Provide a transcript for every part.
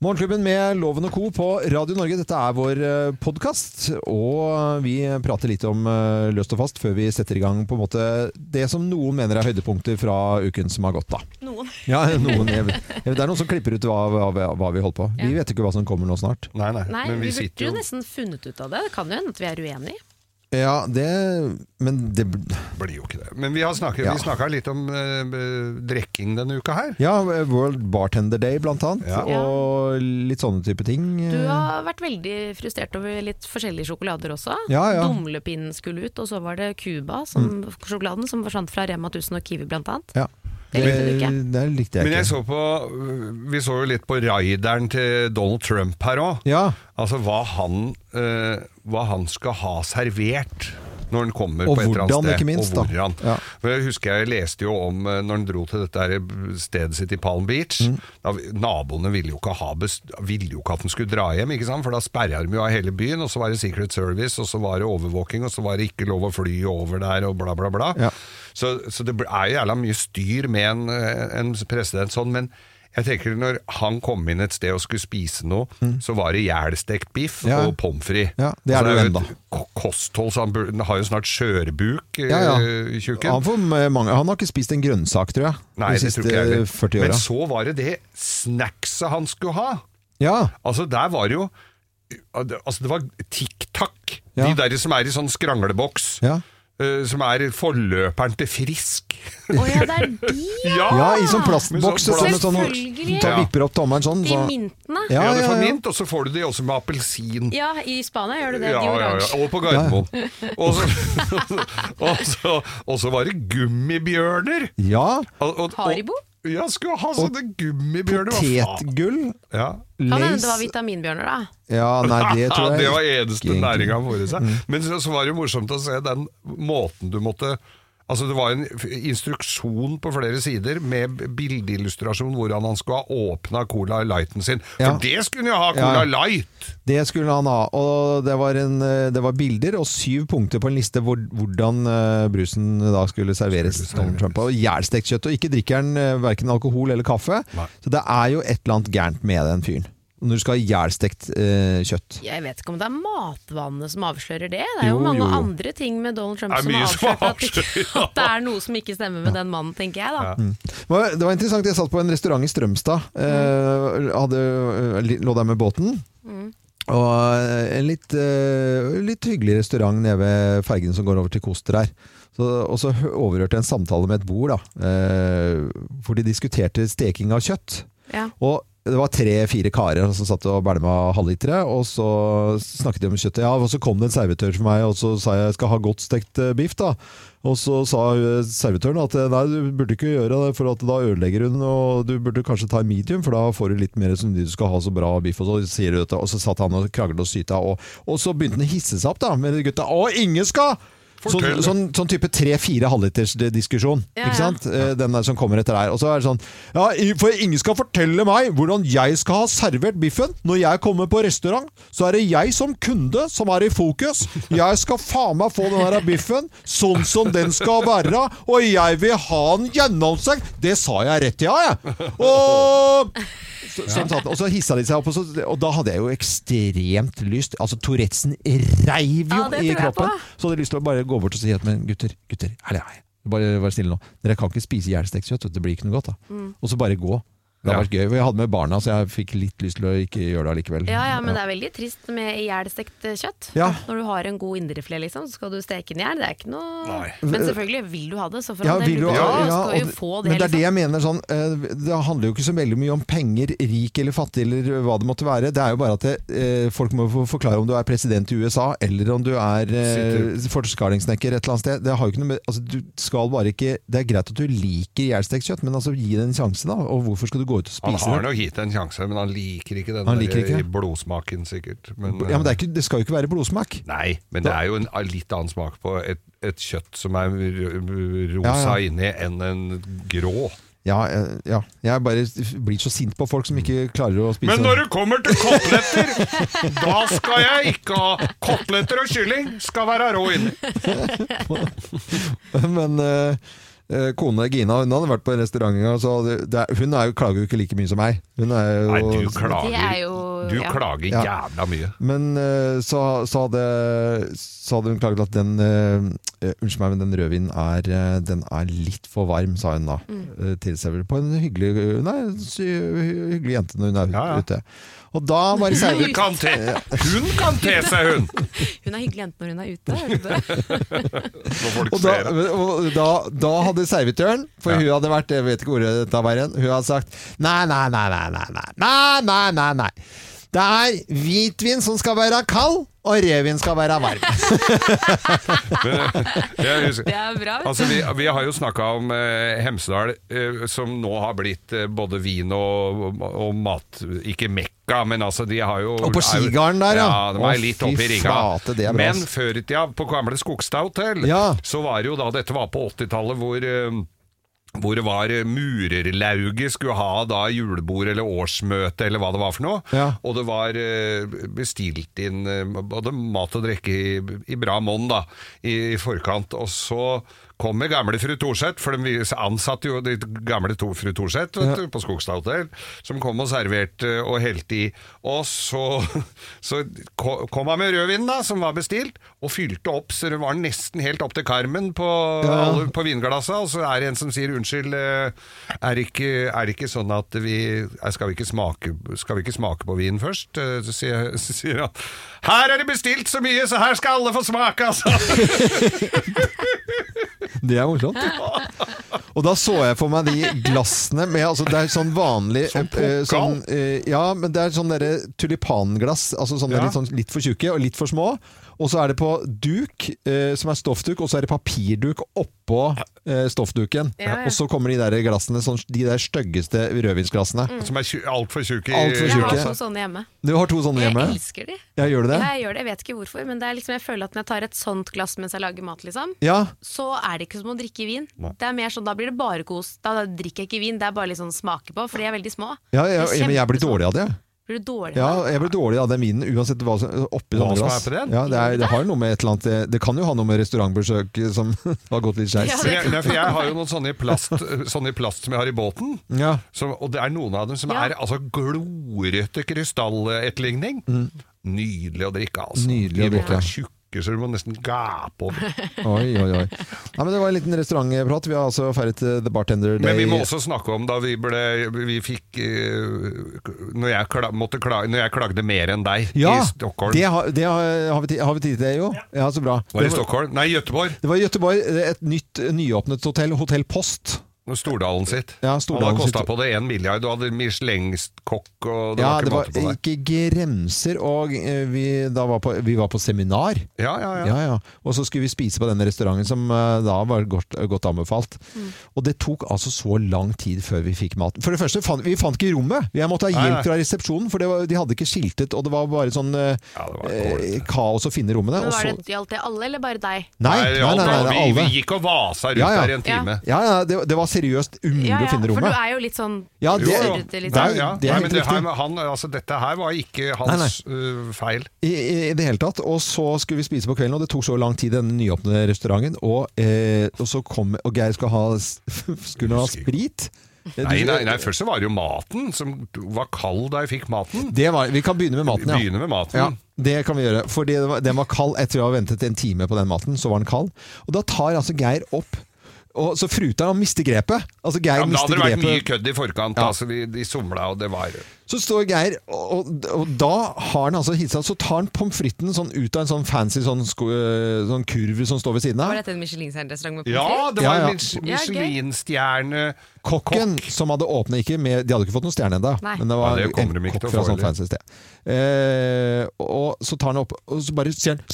Morgenklubben med Loven og Co. på Radio Norge. Dette er vår podkast, og vi prater litt om eh, løst og fast før vi setter i gang på en måte det som noen mener er høydepunkter fra uken som har gått. da. Noen. Ja, noen, Det er noen som klipper ut hva, hva, hva vi holder på. Vi vet ikke hva som kommer nå snart. Nei, nei. Nei, Men vi, vi burde jo jo nesten funnet ut av det. Det kan jo hende at vi er uenige. Ja, det Men det blir jo ikke det. Men vi har snakket, Ja. vi snakka litt om uh, drikking denne uka her. Ja, World Bartender Day blant annet, Ja. og litt sånne type ting. Du har vært veldig frustrert over litt forskjellige sjokolader også. Ja, ja. Dumlepinnen skulle ut, og så var det Cuba, som, sjokoladen som forsvant fra Rema 1000 og Kiwi blant annet. Ja. Det likte du ikke. Det likte jeg Men jeg ikke. så på Vi så jo litt på raideren til Donald Trump her òg. Ja, Altså hva han, eh, hva han skal ha servert når han kommer Og på et eller annet sted. ikke minst, og hvordan. Ja. For jeg husker jeg leste jo om eh, når han dro til dette stedet sitt i Palm Beach. Mm. Da, naboene ville jo ikke ha ville jo ikke at han skulle dra hjem, ikke sant? for da sperra de jo av hele byen. Og så var det Secret Service, og så var det overvåking, og så var det ikke lov å fly over der, og bla, bla, bla. Ja. Så, så det er jo jævla mye styr med en, en president sånn, men jeg tenker når han kom inn et sted og skulle spise noe, så var det jævlstekt biff Mm. Ja. og pommes frites. Ja, det er det jo enda. Kosthold, så han, har jo snart skjørbuk, i Ja, ja. tjukken. han, han har ikke spist en grønnsak, tror jeg, Nei, de det siste jeg 40 åra. Men så var det det snackset han skulle ha. Ja, Altså, der var det jo Altså, det var. Ja. De der som er i sånn skrangleboks. ja. Eh, som er forløperen til Frisk. Å ja, det er de, ja! ja, i sånn plastboks. Sånn sånn, sånn, Selvfølgelig. du Ja. vipper opp tommelen sånn. Så. I mintene. Ja, Ja, det ja, får ja. mint, og så får du de også med appelsin. Ja, i Spania gjør du det. Ja, de ja, ja. oransje. Og på Gardermoen. Og, så, og, så, var det gummibjørner. Ja, Og, og, Haribo? Ja, skulle ha sånne gummibjørner. potetgull. Ja. Lace. det var vitaminbjørner, da. Ja, nei, det tror jeg det var eneste næringa han får i seg. Men så, så var det jo morsomt å se den måten du måtte Altså Det var en instruksjon på flere sider med bildeillustrasjon hvordan han skulle ha åpna Cola Lighten sin. For Ja. det skulle han ha! Cola Ja. Light! Det skulle han ha. Og det var, en, eh, det var bilder og syv punkter på en liste hvor, hvordan eh, brusen da skulle serveres. Donald Trump. Og jævlstekt kjøtt. Og ikke drikker han uh, verken alkohol eller kaffe. Nei. Så det er jo et eller annet gærent med den fyren. Når du skal ha jævlstekt eh, kjøtt. Jeg vet ikke om det er matvannet som avslører det. Det er jo, Jo, mange jo, jo. andre ting med Donald Trump som avslørt at, avslører, at det er noe som ikke stemmer med den mannen, tenker jeg da. Det var, det var interessant. Jeg satt på en restaurant i Strømstad. Eh, hadde, eh, lå der med båten. Og eh, en litt, uh, litt hyggelig restaurant nede ved fergen som går over til Koster her. Så, og så hø- overhørte jeg en samtale med et bord, da, eh, hvor de diskuterte steking av kjøtt. Ja. Og det var tre-fire karer som satt og bælma halvlitere, og så snakket de om kjøttet. Ja, og så kom det en servitør for meg, og så sa jeg jeg skal ha godt stekt eh, biff, da. Og så sa eh, servitøren at eh, nei, du burde ikke gjøre det, for da ødelegger hun, og du burde kanskje ta medium, for da får du litt mer som du skal ha så bra biff, og så sier du dette. Og så satt han og kraglet og syta, og, og så begynte han å hisse seg opp da, med gutta. Å, ingen skal! Sånn, sånn, sånn type tre-fire halvliters diskusjon, Ja, ikke ja. sant? Eh, Den der som kommer etter der. Og så er det sånn Ja, for ingen skal fortelle meg hvordan jeg skal ha servert biffen. Når jeg kommer på restaurant, så er det jeg som kunde som er i fokus. Jeg skal faen meg få den der biffen sånn som den skal være, og jeg vil ha den gjennomstekt. Det sa jeg rett i, ja, jeg. Og så, sånn og så hissa de seg opp, og, så, og da hadde jeg jo ekstremt lyst Altså Tourettesen reiv jo Ja, i kroppen. Så hadde jeg lyst til å bare gå bort og si at men gutter, gutter, ærlig, ærlig. Bare vær stille nå. Dere kan ikke spise ihjelstekt kjøtt, det blir ikke noe godt. da. Mm. Og så bare gå. Det hadde Ja. vært gøy. Jeg hadde med barna, så jeg fikk litt lyst til å ikke gjøre det allikevel. Ja, ja, men det er veldig trist med ihjelstekt eh, kjøtt. Ja. Når du har en god indrefilet, liksom, så skal du steke den i hjel. Det er ikke noe Nei. Men selvfølgelig, vil du ha det, så for Ja, del, du ja, ja, skal jo og- få det. Men det er det jeg mener sånn eh, Det handler jo ikke så veldig mye om penger, rik eller fattig eller hva det måtte være. Det er jo bare at det, eh, folk må forklare om du er president i USA eller om du er eh, forskalingssnekker et eller annet sted. Det har jo ikke noe med altså, du skal bare ikke Det er greit at du liker ihjelstekt kjøtt, men altså gi det en sjanse, da. Og hvorfor skal du gå ut og Han har nok gitt det en sjanse, men han liker ikke den Han der ikke? blodsmaken, sikkert. Men, Ja, men det, er ikke, det skal jo ikke være blodsmak. Nei, men det er jo en litt annen smak på et, et kjøtt som er rosa Ja, ja. inni, enn en grå. Ja, eh, ja. Jeg bare blir så sint på folk som ikke klarer å spise Men når det kommer til koteletter, da skal jeg ikke ha Koteletter og kylling skal være rå inni. Men eh, eh, kone Gina hun hadde vært på en restaurant en gang. så det, Hun er jo, klager jo ikke like mye som meg. Hun er jo, Nei, du Det er klager, jo- du ja. klager jævla mye. Men eh, så, så, hadde, så hadde hun klaget at den eh, eh, Unnskyld meg, men den rødvinen er, eh, den er litt for varm, sa hun da. Mm. Til vel på en hyggelig en hyggelig jente når hun er Ja, ja. ute. Og da bare det Hun kan te, hun kan te seg, hun! Hun er hyggelig jente når hun er ute. Og da, og da, da hadde servitøren, for Ja. hun hadde vært Jeg vet ikke hvor dette var igjen. Hun hadde sagt nei, nei, nei, nei, nei, nei, nei, nei, nei, nei. Det er hvitvin som skal være kald, og rødvin skal være varm. Jeg Det er bra. Altså, vi, vi har jo snakka om eh, Hemsedal, eh, som nå har blitt eh, både vin og, og mat Ikke Mekka, men altså de har jo Og på Skigarden der, ja. ja. De er litt oppe i rigga. flate, er Men før i tida, på gamle Skogstad hotell, Ja. så var det jo da Dette var på 80-tallet hvor eh, hvor det var eh, Murerlauget skulle ha da julebord eller årsmøte eller hva det var for noe. Ja. Og det var eh, bestilt inn eh, både mat og drikke i, i bra monn da, i, i forkant. Og så kommer gamle fru Thorseth, for de ansatte jo de gamle to, fru Thorseth ja. på Skogstad hotell, som kom og serverte og helte i. Og så, så kom han med rødvinen da, som var bestilt, og fylte opp så det var nesten helt opp til karmen på, Ja. alle, på vinglassa. Og så er det en som sier unnskyld, eh, er det ikke, er det ikke sånn at vi eh, skal vi ikke smake, skal vi ikke smake på vinen først? Eh, Så sier, så sier han her er det bestilt så mye, så her skal alle få smake, altså! Det er morsomt. Og da så jeg for meg de glassene med altså Det er sånn vanlig Som eh, sånn, eh, Ja, men det er sånn derre tulipanglass. Altså sånne Ja. litt, sånn, litt for tjukke og litt for små. Og så er det på duk, eh, som er stoffduk, og så er det papirduk oppå eh, stoffduken. Ja, ja. Og så kommer de der glassene, sånn, de der styggeste rødvinsglassene. Som er altfor tjukke. Alt for Jeg har to sånne hjemme. Du har to sånne hjemme? Jeg elsker de. Ja, gjør du det? Jeg gjør det, jeg vet ikke hvorfor, men det er liksom, jeg føler at når jeg tar et sånt glass mens jeg lager mat, liksom, Ja. så er det ikke som å drikke vin. Det er mer sånn, Da blir det bare kos. Da drikker jeg ikke vin, det er bare litt sånn smake på, for de er veldig små. Ja, er men jeg blir dårlig av det. Blir du dårlig Ja, av det? jeg blir dårlig av den vinen, uansett hva som oppi Hva som er på den? Ja, det, er, det har noe med et eller annet Det, det kan jo ha noe med restaurantbesøk som har gått litt skeis. Ja. Jeg, jeg har jo noen sånne i plast, sånne i plast som jeg har i båten. Ja. Som, og det er noen av dem som Ja. er altså glorete krystalletterligning. Nydelig å drikke, altså. Mm. Nydelig å drikke. er tjukke, så du må nesten gape over. Oi, oi, oi. Nei, men det var en liten restaurantprat. Vi har altså feiret eh, The Bartender Day. Men vi må også snakke om da vi ble Vi fikk uh, Når jeg, kla, måtte klage, når jeg klagde mer enn deg ja, i Stockholm. Det har, det har, har, vi, tid- har vi tid til det, jo? Ja, så bra. Var det i var, Stockholm? Nei, Göteborg. det var i Göteborg, et nytt, nyåpnet hotell, Hotell Post. Stordalen sitt. Ja, Han Stordalen har kosta på det én milliard. Du hadde Michelin-kokk og det Ja, var det ikke var måte på det. ikke grenser, og eh, vi, da var på, vi var på seminar. Ja, ja, ja. Ja, ja. Og så skulle vi spise på denne restauranten som eh, da var godt, godt anbefalt. Og det tok altså så lang tid før vi fikk maten. For det første, fant, vi fant ikke rommet. Jeg måtte ha Nei, hjelp nei. fra resepsjonen, for det var, de hadde ikke skiltet, og det var bare sånn eh, Ja, det var eh, dårlig. kaos å finne rommene. Men Og var det, Gjaldt det alle, eller bare deg? nei, nei, nei, nei, nei, vi, alle. vi gikk og vasa rundt Ja, ja. der i en time. Ja, ja, det, det var seriøst umulig Ja, ja, å finne for du er jo litt sånn Ja, det, Jo, jo. litt det sånn. Ja, det er nei, helt men det riktig. her, han, altså, dette her var ikke hans øh, feil. I, i, det hele tatt. Og så skulle vi spise på kvelden, og det tok så lang tid, denne nyåpne restauranten. Og, eh, og så kom Og Geir skulle ha, skulle ha sprit. Eh, Nei, nei, nei, først så var det jo maten som var kald da jeg fikk maten. Det var, vi kan begynne med maten, ja. Begynne med maten. Ja, det kan vi gjøre. Fordi var- den var kald etter å ha ventet en time på den maten. Så var den kald. Og da tar altså Geir opp og Så fruter han mister grepet. Altså Geir Ja, men da hadde det vært mye kødd i forkant. Ja. Altså, de, de somla, og det var Så står Geir, og, og, og da har han altså hitsa Så tar han pommes fritesen sånn ut av en sånn fancy sånn, sko, eh, sånn kurv som står ved siden Var av. dette en Michelin-restaurant med Ja, pommes det Ja, var ja. en Ja. Michelin-stjerne Kokken som hadde åpna ikke med De hadde ikke fått noen stjerne ennå, men det var Ja, det en de kokk fra sånn fancy sted. Eh, og så tar han opp, og så bare sier han!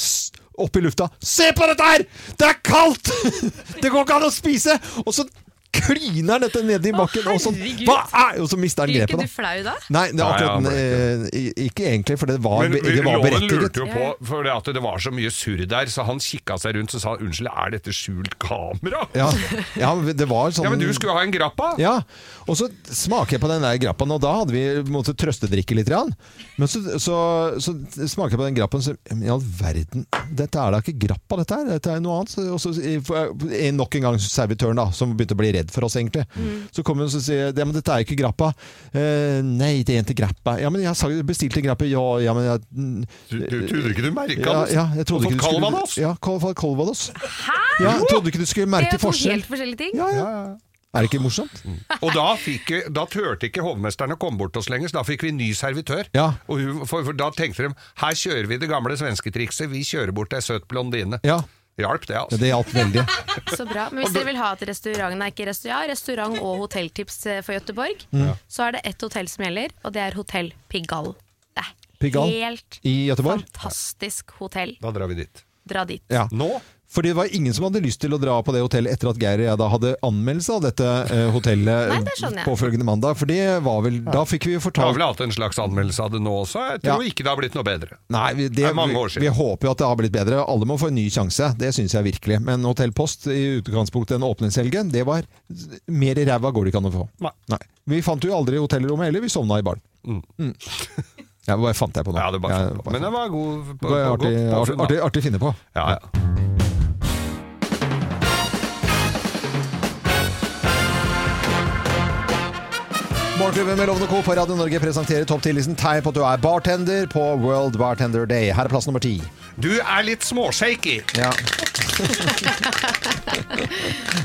Opp i lufta Se på dette her! Det er kaldt! det går ikke an å spise! Og så kliner dette ned i bakken, og, sånn, hva er, og så mister han Blir grepet. ikke da. du flau da? Nei, det er akkurat Nei, ja, eh, Ikke egentlig, for det var, Men det var berettiget. lurte jo på, for det at det var så mye surr der, så han kikka seg rundt og sa unnskyld, er dette skjult kamera? Ja, ja, det var sånn Ja, men du skulle jo ha en grappa! Ja, og så smaker jeg på den der grappaen, og da hadde vi måttet trøstedrikke litt. grann. Men så, så, så smaker jeg på den grappen, så i all verden, dette er da ikke grappa, dette her, dette er noe annet. Og så nok en gang servitøren, da, som begynte å bli redd for oss, egentlig. Så kommer hun og sier ja, men dette er ikke grappa. Uh, nei, det er ikke grappa. Ja, men jeg har bestilt en grappe. Ja, ja, men jeg Du, du trodde ikke du merka ja, det? ja, jeg trodde ikke du skulle Calvados? Ja, Cal- Calvados. Ja, jeg trodde ikke du skulle Det merke er jo forskjell. helt forskjellige ting. Ja, ja. Er det ikke morsomt? Og da, fikk, da turte ikke hovmesteren å komme bort til oss lenger, så da fikk vi ny servitør. Ja. Og hun, for, for da tenkte de her kjører vi det gamle svensketrikset, vi kjører bort ei søt blondine. Ja, Hjalp det, ja, altså. det hjalp veldig. Så bra. Men hvis dere vil ha et restaurant, nei, ikke restaurant, restaurant og hotelltips eh, for Gøteborg, Mm. så er det ett hotell som gjelder, og det er Hotell Pigalle. Det er Pigalle helt I Gøteborg. fantastisk hotell. Da drar vi dit. Dra dit. Ja. Nå? Fordi det var ingen som hadde lyst til å dra på det hotellet etter at Geir og jeg da hadde anmeldelse av dette eh, hotellet Nei, det skjønner jeg. påfølgende mandag. For det var vel Da fikk vi jo Vi har fortalt vel hatt en slags anmeldelse av det nå også. Jeg tror Ja. ikke det har blitt noe bedre. Nei, vi, det, Det er mange år vi, siden. vi håper jo at det har blitt bedre. Alle må få en ny sjanse. Det syns jeg virkelig. Men Hotell Post i utgangspunktet en åpningshelgen, det var mer i ræva går det ikke an å få. Nei. Vi fant jo aldri hotellrommet heller, vi sovna i baren. Mm. Ja, bare fant jeg på nå. Ja, det bare Ja, på. Men det var god det var artig, godt artig, artig, artig finne på. Ja, ja. Morgenklubben med Lovende Co. på Radio Norge presenterer topp 10-listen tegn på at du er bartender på World Bartender Day. Her er plass nummer ti. Du er litt småshaky. Ja.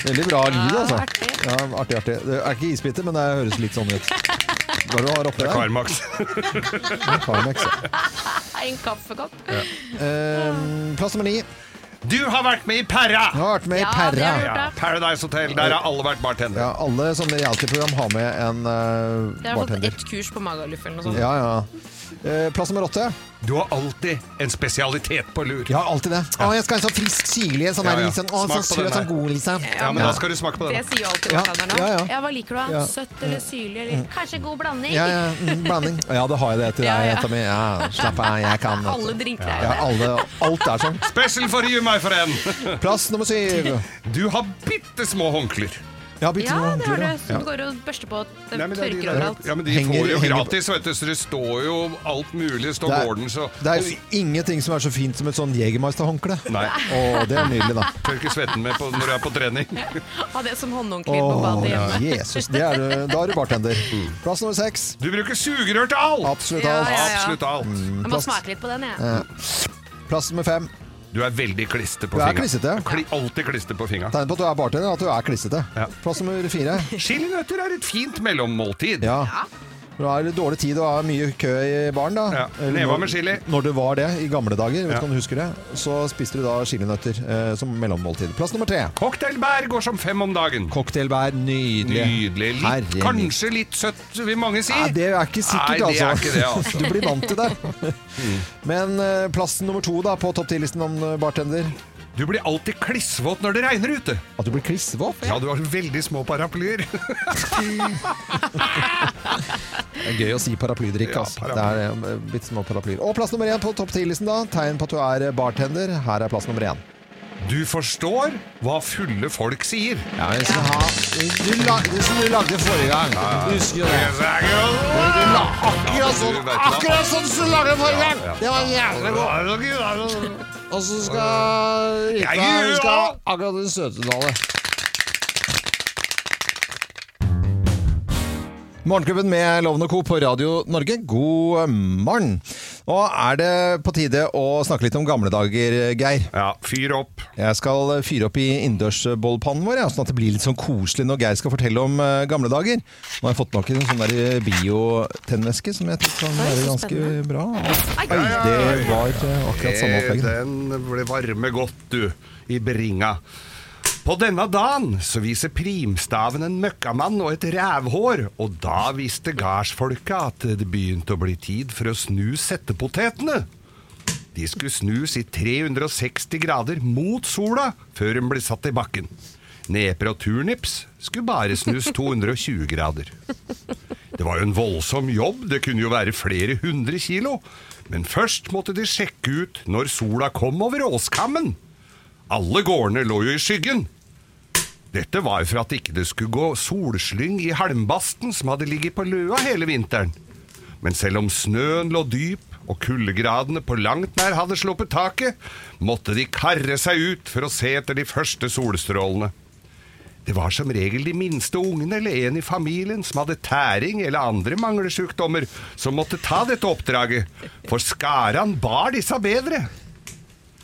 Veldig bra lyd, altså. Ja, artig, artig. Det er ikke isbiter, men det høres litt sånn ut. Hva er det du har oppi der? Ja. En kaffekopp. Eh, plass nummer ni. Du har vært med i Perra! Jeg har vært med i Perra. Ja, Paradise Hotel. Der har alle vært bartender. Ja, alle sånne reality-program har med en bartender Jeg har fått ett kurs på Magaluf eller noe sånt. Ja, ja. Uh, plass nummer åtte. Du har alltid en spesialitet på lur. Har alltid det. Å, jeg skal ha en sånn frisk syrlig, en sånn Ja, ja. Liksom, å, sånn søt, sånn god, liksom. Ja, men da skal du smake på Det den. sier jo alltid Ja, bartenderne. ja, ja. Ja, hva liker du da? Ja. Søtt eller syrlig? Eller kanskje god blanding? Ja, ja, mm, blanding. Ja, det har jeg det til deg, ja. jenta mi. Ja, slapp av, jeg kan vet. Alle drinker er Ja, jo det. alle, alt er sånn. Special for you, my friend! Plass nummer syv. Du har bitte små håndklær. Ja, bitte Ja, det har du. Som du går og børster på. og Nei, men det er de tørker der- overalt. Ja, men de Henger- får jo henger- gratis, vet du, så det står jo alt mulig. Det står Det er- Gordon, så Det er jo ingenting som er så fint som et sånn Jegermeister-håndkle. Nei. Å, det er nydelig, da. Tørker svetten med på, når du er på trening. Ha det som håndhåndkle på Å, badet ja, hjemme. Jesus. Det er, du- da er du bartender. Plass nummer seks. Du bruker sugerør til alt! Absolutt Ja, alt. ja, ja. Absolutt alt. Jeg må plass- smake litt på den, jeg. Plass nummer fem. Du er veldig kliste på Du er fingeren. klissete. Kli, alltid kliste på fingeren. Tegn på at du er bartender, er at du er klissete. Ja. Plass nummer fire. Chilinøtter er et fint mellommåltid. Ja. Når har dårlig tid og har mye kø i baren, da. Ja, neva med chili. Når det var det i gamle dager, vet Ja. om du husker det, så spiste du da chilinøtter eh, som mellommåltid. Plass nummer tre. Cocktailbær går som fem om dagen. Cocktailbær, nydelig. Nydelig. Litt, kanskje litt søtt, vil mange si. Nei, det er ikke sikkert, Nei, det er altså. ikke det, altså. Du blir vant til det. Men eh, plass nummer to da på topp ti-listen om eh, bartender. Du blir alltid klissvåt når det regner ute. At du blir klissvåt. Ja, du har veldig små paraplyer. Er gøy å si paraplydrikk. Ja, altså. Det er eh, bitte små paraplyer. Og plass nummer én på topp ti-listen, da. Tegn på at du er eh, bartender. Her er plass nummer én. Du forstår hva fulle folk sier. Ja, vi skal ha du lagde som du lagde forrige gang. Du husker du det. Akkurat sånn Akkurat sånn som du lagde forrige gang! Det var jævlig godt. Og så skal Rita hun skal akkurat det søte tallet. Morgenklubben med Loven og Co. på Radio Norge, god morgen. Nå er det på tide å snakke litt om gamle dager, Geir. Ja, fyr opp. Jeg skal fyre opp i innendørsbollpannen vår, ja, sånn at det blir litt sånn koselig når Geir skal fortelle om eh, gamle dager. Nå har jeg fått nok en sånn der biotennvæske som jeg tror kan være ganske bra. Oi, det var eh, akkurat samme Eh, opplegg. Den ble varme godt, du, i bringa. På denne dagen så viser primstaven en møkkamann og et rævhår, og da visste gardsfolka at det begynte å bli tid for å snu settepotetene. De skulle snus i 360 grader mot sola før de ble satt i bakken. Neper og turnips skulle bare snus 220 grader. Det var jo en voldsom jobb, det kunne jo være flere hundre kilo. Men først måtte de sjekke ut når sola kom over åskammen. Alle gårdene lå jo i skyggen. Dette var for at ikke det skulle gå solslyng i halmbasten som hadde ligget på løa hele vinteren. Men selv om snøen lå dyp og kuldegradene på langt nær hadde sluppet taket, måtte de karre seg ut for å se etter de første solstrålene. Det var som regel de minste ungene eller en i familien som hadde tæring eller andre manglesjukdommer, som måtte ta dette oppdraget, for skaran bar disse bedre.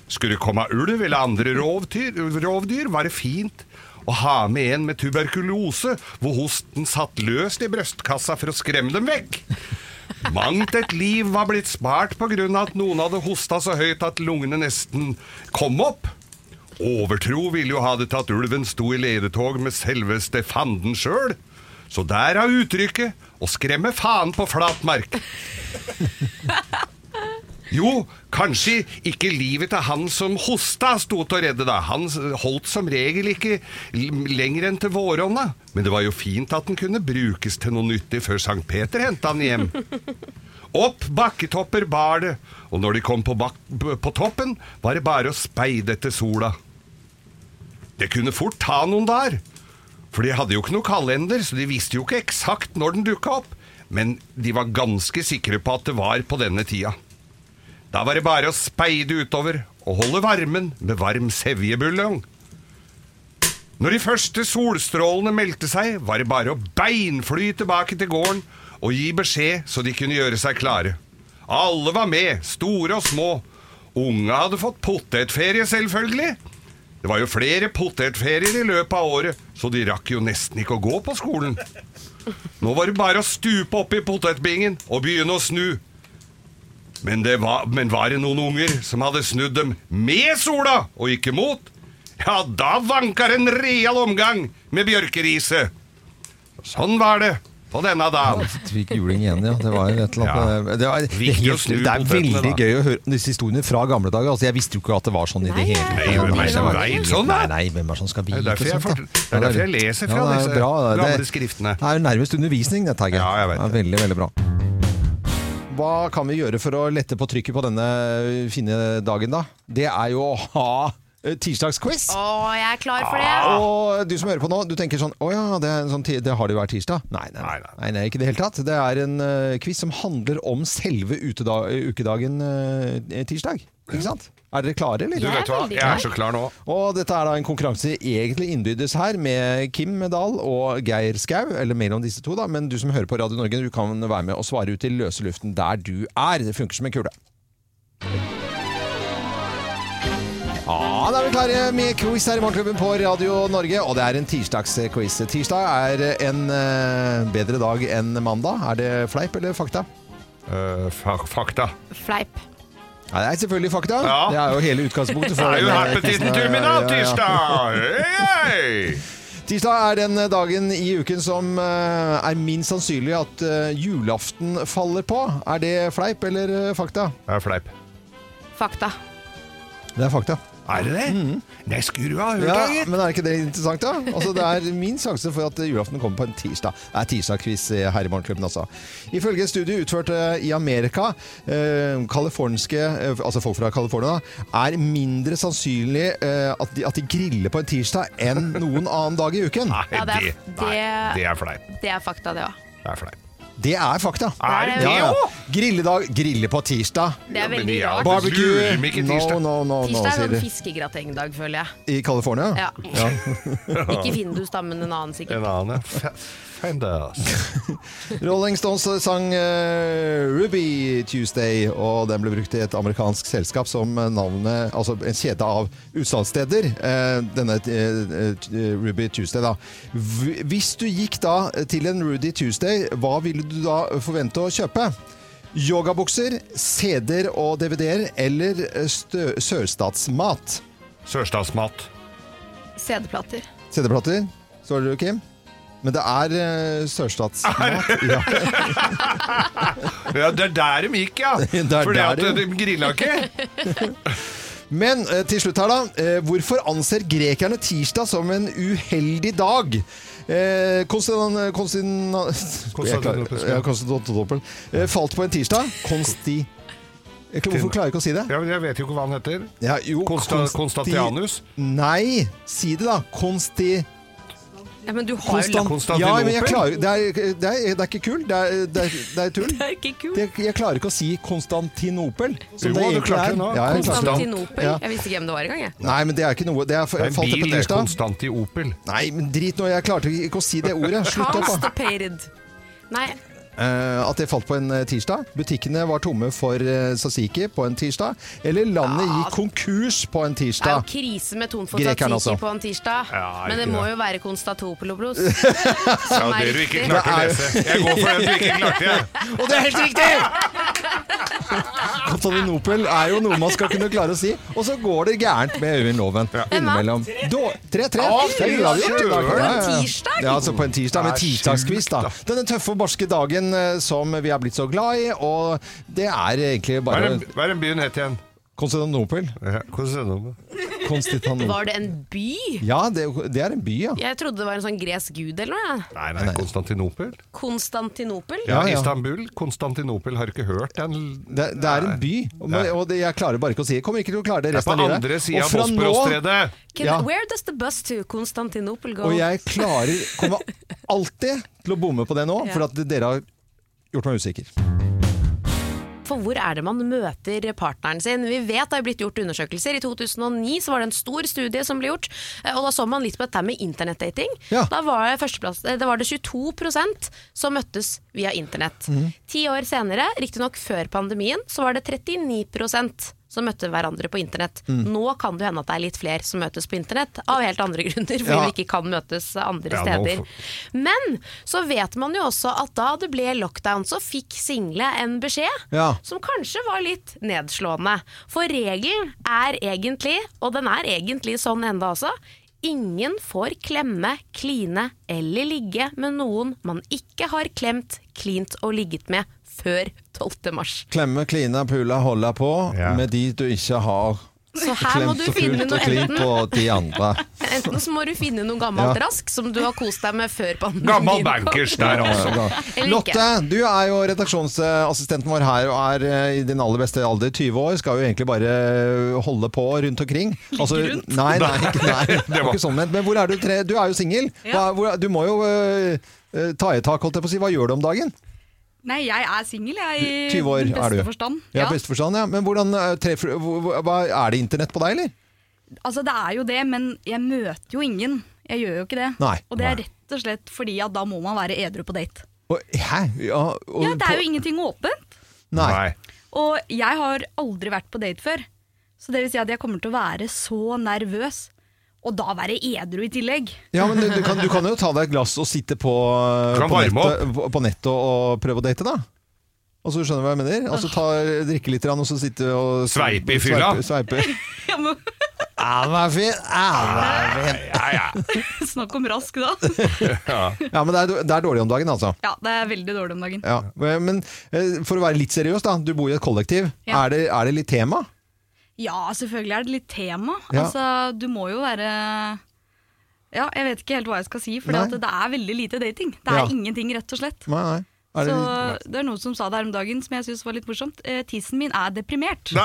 Skulle det komme ulv eller andre rovdyr, rovdyr, var det fint å ha med en med tuberkulose, hvor hosten satt løst i brystkassa for å skremme dem vekk. Mangt et liv var blitt spart av at noen hadde hosta så høyt at lungene nesten kom opp. Overtro ville jo ha det til at ulven sto i ledetog med selveste fanden sjøl. Så der er uttrykket 'å skremme faen på flat mark'. Jo, kanskje ikke livet til han som hosta sto til å redde, da. Han holdt som regel ikke lenger enn til våronna. Men det var jo fint at den kunne brukes til noe nyttig før Sankt Peter henta han hjem. Opp bakketopper bar det, og når de kom på, på toppen, var det bare å speide etter sola. Det kunne fort ta noen dager, for de hadde jo ikke noe kalender, så de visste jo ikke eksakt når den dukka opp, men de var ganske sikre på at det var på denne tida. Da var det bare å speide utover og holde varmen med varm sevjebuljong. Når de første solstrålene meldte seg, var det bare å beinfly tilbake til gården og gi beskjed så de kunne gjøre seg klare. Alle var med, store og små. Unga hadde fått potetferie, selvfølgelig. Det var jo flere potetferier i løpet av året, så de rakk jo nesten ikke å gå på skolen. Nå var det bare å stupe opp i potetbingen og begynne å snu. Men, det var, men var det noen unger som hadde snudd dem med sola og ikke mot? Ja, da vanka det en real omgang med bjørkeriset. Sånn var det på denne dagen. Fikk juling igjen, ja. Det var et eller annet det, var, det, helt, det er veldig gøy å høre disse historiene fra gamle dager. Altså, jeg visste jo ikke at det var sånn i det hele nei, Nei, hvem er som Nei, sånn, da? Nei, nei, hvem er som skal vite sånt? det er derfor jeg leser fra det disse bra. Det- gamle skriftene. Det er jo nærmest undervisning, dette. Ja, jeg vet Det er det. veldig, veldig bra. Hva kan vi gjøre for å lette på trykket på denne fine dagen, da? Det er jo å ha eh, tirsdagsquiz. Å, jeg er klar for det. Og du som hører på nå, du tenker sånn Å ja, det, er en sånn, det har det jo hver tirsdag. Nei, nei, nei, Nei, nei. ikke i det hele tatt. Det er en uh, quiz som handler om selve ukedagen uh, tirsdag. Ikke sant? Er dere klare, eller? Du vet hva, jeg er så klar nå. Og dette er da en konkurranse egentlig innbyrdes her med Kim Dahl og Geir Skau, eller mellom disse to, da. Men du som hører på Radio Norge, du kan være med og svare ut i løse luften der du er. Det funker som en kule. Ja, da er vi klare med quiz her i Morgenklubben på Radio Norge, og det er en tirsdagsquiz. Tirsdag er en eh, bedre dag enn mandag. Er det fleip eller fakta? Uh, fa fakta. Fleip. Ja, det er selvfølgelig fakta. Ja. Det er jo hele utgangspunktet Det er jo ja, ja. tirsdag! Hey! Tirsdag er den dagen i uken som eh, er minst sannsynlig at eh, julaften faller på. Er det fleip eller eh, fakta? Det er fleip. Fakta. Det er fakta. Er det det? Nei, skulle du ha hørt Ja, det, gitt. men er ikke det interessant, da? Altså, det er min sjanse for at julaften kommer på en tirsdag. Det er tirsdagsquiz eh, her i Morgenklubben, altså. Ifølge en studie utført eh, i Amerika, eh, kaliforniske, eh, altså folk fra California, er mindre sannsynlig eh, at, de, at de griller på en tirsdag enn noen annen dag i uken. Nei, Ja, det er- det, nei, det- det er fleip. Det er fakta, det òg. Det er fleip. Det er fakta. Er det det Ja, ja. Grilledag, grille på tirsdag. Det er veldig ja, rart. Barbecue lurer meg ikke No, tirsdag. no, no, no, Tirsdag er sier sånn fiskegratengdag, føler jeg. I California? Ja. Ikke Findus, da, men en annen sikkert. En annen ja. Fenders. Rolling Stones sang eh, Ruby Tuesday, og den ble brukt i et amerikansk selskap som navnet Altså en kjede av utsalgssteder. eh, denne eh, eh, Ruby Tuesday, da. V- Hvis du gikk da til en Rudy Tuesday, hva ville du da forvente å kjøpe? Yogabukser, CD-er og DVD-er eller eh, stø sørstatsmat? Sørstatsmat. CD-plater. CD-plater, svarer du, Kim? Men det er uh, sørstatsmat. Ja. Ja, det er der de gikk, ja. Det er Fordi at de- de grilla ikke. Men uh, til slutt her, da. Uh, hvorfor anser grekerne tirsdag som en uheldig dag? Eh. Konstin, Konstantinopel. ja, Konstantinopel. Eh, falt på en tirsdag. Konsti... Jeg Hvorfor klarer jeg ikke å si det? Ja, men jeg vet jo ikke hva han heter. Ja, jo, Konsta, Konstantianus? Nei, si det da. Konsti... Ja, men du har jo Konstant... Konstantinopel? Ja, men jeg klarer Det er, det er, det er ikke kul. Det er, det er, det er tull. Det er ikke kul. Det, jeg klarer ikke å si Konstantinopel. Som Jo, det du egentlig klarte er. det nå. Ja, jeg klarte det. Konstantinopel. Ja. Jeg visste ikke hvem det var engang. jeg. Nei, men det er ikke noe Det er, Det er en falt det på bil, det. tirsdag. Konstantiopel. Nei, men drit nå. Jeg klarte ikke å si det ordet. Slutt opp, da. Constipated. Nei, at det falt på en eh, tirsdag. Butikkene var tomme for eh, tzatziki på en tirsdag. Eller landet gikk konkurs på en tirsdag. det er jo krise med tomt for tzatziki på en tirsdag. Ja, men det må det. jo være Konstantopoulos. Ja, det du ikke klarte å er- lese. Jeg går for den du ikke klarte. Og det er helt riktig! Konstantinopel er jo noe man skal kunne klare å si. Og så går det gærent med Øyvind Loven innimellom. Da- 3-3. Å, Det er uavgjort i dag. På en Ja, ja, ja. tirsdag? Ja, altså på en tirsdag med er da. Denne tøffe og barske dagen eh, som vi er blitt så glad i, og det er egentlig Hva er bare den- hva er den byen het igjen? Konstantinopel. Ja, Konstantinopel. Konstantinopel. Var det en by? Ja, det, det er en by, ja. Jeg trodde det var en sånn gresk gud eller noe. jeg. Nei, nei, Konstantinopel? Konstantinopel? Ja, Ja, ja. Istanbul. Konstantinopel. Har ikke hørt den? Det, det er en by, og, Nei. og det, jeg klarer bare ikke å si det. Jeg kommer ikke til å klare det Det er resten på av livet. andre sida av Bosporosstredet. Can, Ja. Where does the bus to Konstantinopel go? Og jeg klarer, kommer alltid til å bomme på det nå, Ja. for at dere har gjort meg usikker. For hvor er det man møter partneren sin? Vi vet det har blitt gjort undersøkelser. I 2009 så var det en stor studie som ble gjort, eh, og da så man litt på dette med internettdating. Ja. Da var det, eh, var det 22% som møttes via internett. Mhm. Ti år senere, riktignok før pandemien, så var det 39 som møtte hverandre på internett. Mm. Nå kan det hende at det er litt flere som møtes på internett, av helt andre grunner, fordi Ja. vi ikke kan møtes andre steder. Men så vet man jo også at da det ble lockdown, så fikk single en beskjed Ja. som kanskje var litt nedslående. For regelen er egentlig, og den er egentlig sånn enda også, ingen får klemme, kline eller ligge med noen man ikke har klemt, klint og ligget med før 12. mars. Klemme, kline, pule, holde på Ja. med de du ikke har Så her må klemt du og finne noe og enten, de andre. enten så må du finne noe gammelt Ja. rask som du har kost deg med før pandemien. Gammel bankers der, altså. Eller. Lotte, du er jo redaksjonsassistenten vår her og er eh, i din aller beste alder, 20 år. Skal jo egentlig bare eh, holde på rundt omkring. Altså, rundt? Nei, nei, ikke, nei, det var ikke sånn ment. Men hvor er du? Tre? Du er jo singel. Du må jo eh, ta i tak, holdt jeg på å si. Hva gjør du om dagen? Nei, jeg er singel, jeg. I 20 år beste er du. forstand. Ja, Ja. beste forstand, ja. Men hvordan eh, treffer hva, Er det internett på deg, eller? Altså, det er jo det, men jeg møter jo ingen. Jeg gjør jo ikke det. Nei. Og det er rett og slett fordi at da må man være edru på date. Og, hæ? Ja, og, Ja, Det er på- jo ingenting åpent. Nei. Nei. Og jeg har aldri vært på date før. Så det vil si at jeg kommer til å være så nervøs. Og da være edru i tillegg. Ja, men du, du, kan, du kan jo ta deg et glass og sitte på, på, nettet, på- nettet og, og prøve å date, da. Altså, skjønner du hva jeg mener? Altså, ta, drikke litt, og så sitte og Sveipe i fylla. Sveipe, sveipe. Men... er fin! Ja, men er fin. Ja, ja. Snakk om rask, da. Ja, men det er, det er dårlig om dagen, altså. Ja, det er veldig dårlig om dagen. Ja. Men eh, for å være litt seriøs, da. Du bor i et kollektiv. Ja. Er, det, er det litt tema? Ja, selvfølgelig er det litt tema. Ja. Altså, du må jo være Ja, jeg vet ikke helt hva jeg skal si, for det er veldig lite dating. Det er Ja. ingenting, rett og slett. Nei, nei. Er det Så det er noen som sa det her om dagen som jeg syns var litt morsomt. Eh, tissen min er deprimert.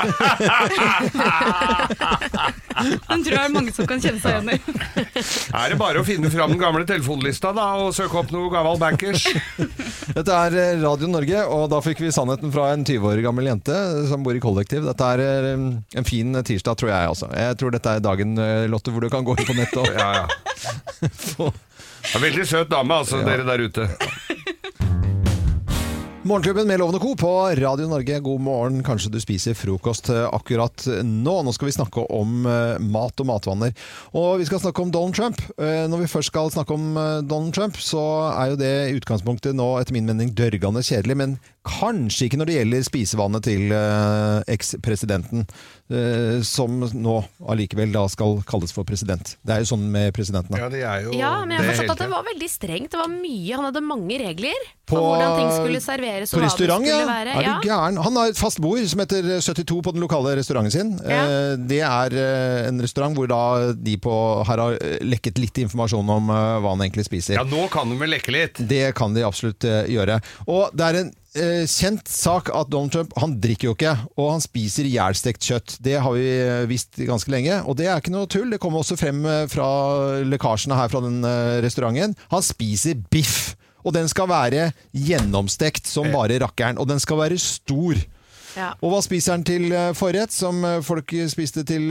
Den tror jeg er mange som kan kjenne seg igjen i. Er det bare å finne fram den gamle telefonlista da, og søke opp noe gammel bankers? Dette er eh, Radio Norge, og da fikk vi sannheten fra en 20 år gammel jente som bor i kollektiv. Dette er eh, en fin tirsdag, tror jeg altså. Jeg tror dette er dagen, eh, Lotte, hvor du kan gå inn på nettet og Ja, ja. få Veldig søt dame, altså, dere der ute. Morgenklubben med Lovende Co. på Radio Norge. God morgen. Kanskje du spiser frokost eh, akkurat nå. Nå skal vi snakke om eh, mat og matvaner. Og vi skal snakke om Donald Trump. Eh, når vi først skal snakke om Donald Trump, så er jo det i utgangspunktet nå etter min mening dørgende kjedelig. Men Kanskje ikke når det gjelder spisevannet til eh, ekspresidenten, eh, som nå allikevel da skal kalles for president. Det er jo sånn med presidentene. Ja, det er jo Ja, men jeg har forstått at det var veldig strengt. Det var mye, Han hadde mange regler for På- hvordan ting skulle serveres og På hva det ja. være. Er du gæren? Han har et fast bord som heter 72 på den lokale restauranten sin. Ja. Eh, Det er eh, en restaurant hvor da de på her har eh, lekket litt informasjon om eh, hva han egentlig spiser. Ja, nå kan de vel lekke litt. Det kan de absolutt eh, gjøre. Og det er en eh, kjent sak at Donald Trump han drikker jo ikke, og han spiser ihjelstekt kjøtt. Det har vi eh, visst ganske lenge, og det er ikke noe tull. Det kommer også frem eh, fra lekkasjene her fra den restauranten. Han spiser biff, og den skal være gjennomstekt som bare rakkeren, og den skal være stor. Ja. Og hva spiser han til forrett, som folk spiste til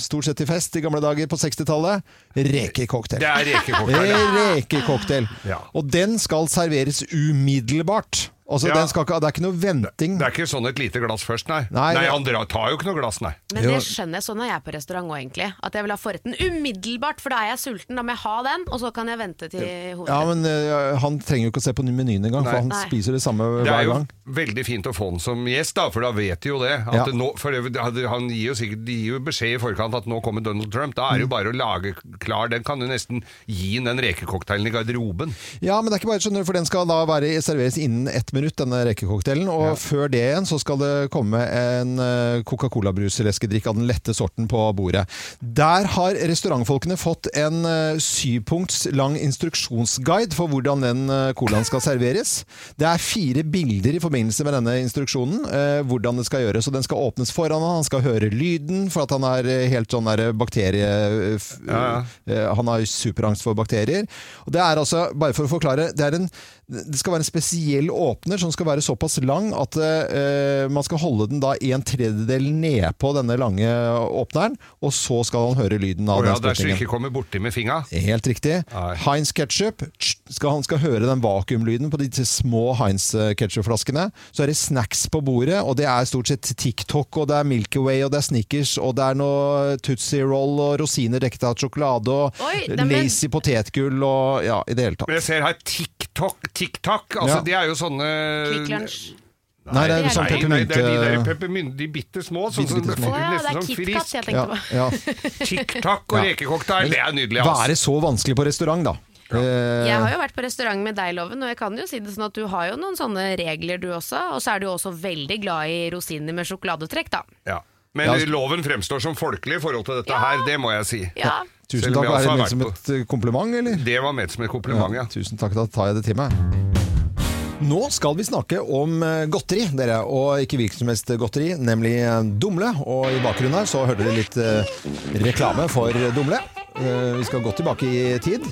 stort sett til fest i gamle dager på 60-tallet? Rekecocktail. Det er rekecocktail. ja. Rekecocktail. Ja. Og den skal serveres umiddelbart. Altså, Ja. den skal ikke, det er ikke noe venting. Det er ikke sånn et lite glass først, nei. Nei, Nei, han drar, tar jo ikke noe glass, nei. Men det skjønner jeg, sånn er jeg på restaurant òg, egentlig. At jeg vil ha forretten umiddelbart, for da er jeg sulten. Da må jeg ha den, og så kan jeg vente til hovedretten. Ja, men uh, Han trenger jo ikke å se på menyen engang, for han Nei. spiser det samme Det er jo gang. veldig fint å få han som gjest, da, for da vet de jo det. At Ja. det nå, for det- han gir jo sikkert de gir jo beskjed i forkant at nå kommer Donald Trump. Da er det jo bare å lage klar Den kan du nesten gi inn den rekecocktailen i garderoben. Ja, men det er ikke bare skjønner du, for den skal da være, serveres innen ett minutt, denne rekecocktailen. Og før det igjen så skal det komme en eh, Coca-Cola-brusleskedrikk av den lette sorten på bordet. Der har restaurantfolkene fått en eh, syvpunkts lang instruksjonsguide for hvordan den eh, colaen skal serveres. Det er fire bilder i forbindelse med denne instruksjonen, eh, hvordan det skal gjøres. Og den skal åpnes foran han, han skal høre lyden, for at han er helt sånn der bakterie... Ja, Han har superangst for bakterier. Og det er altså, bare for å forklare, det, er en, det skal være en spesiell åpner som skal være såpass lang at uh, man skal holde den da en tredjedel ned på denne lange åpneren, og så skal han høre lyden av oh, ja, den der så ikke kommer borti med finga. Helt riktig. Nei. Heinz ketchup. Skal, han skal høre den vakuumlyden på de små Heinz ketchup-flaskene. Så er det snacks på bordet, og det er stort sett TikTok, og det er Milky Way, og det er Snickers, og det er noe Tootsie Roll og rosiner dekket av sjokolade, og Oi, lazy potetgull, og ja, i det hele tatt. Men jeg ser her TikTok, TikTok. Altså, Ja. Det er jo sånne Quick Lunch. Nei, det er Nei, sånn Nei, nei, det er de der peppermynte... de bitte små. Sånn som ja, nesten som frisk. jeg Ja, tenkte på. ja. TikTok og Ja. rekecocktail, det er nydelig. Altså. Være så vanskelig på restaurant, da. Ja. Jeg har jo vært på restaurant med deg, Loven, og jeg kan jo si det sånn at du har jo noen sånne regler du også. Og så er du også veldig glad i rosiner med sjokoladetrekk, da. Ja. Men Ja. loven fremstår som folkelig i forhold til dette her, det må jeg si. Ja. Tusen takk. Er det ment som et eh, kompliment, eller? Det var ment som et kompliment, ja. Tusen takk, da tar jeg det til meg. Nå skal vi snakke om eh, godteri, dere, og ikke hvilket som helst godteri, nemlig eh, Dumle. Og i bakgrunnen her så hørte dere litt reklame for Dumle. Eh, vi skal godt tilbake i tid.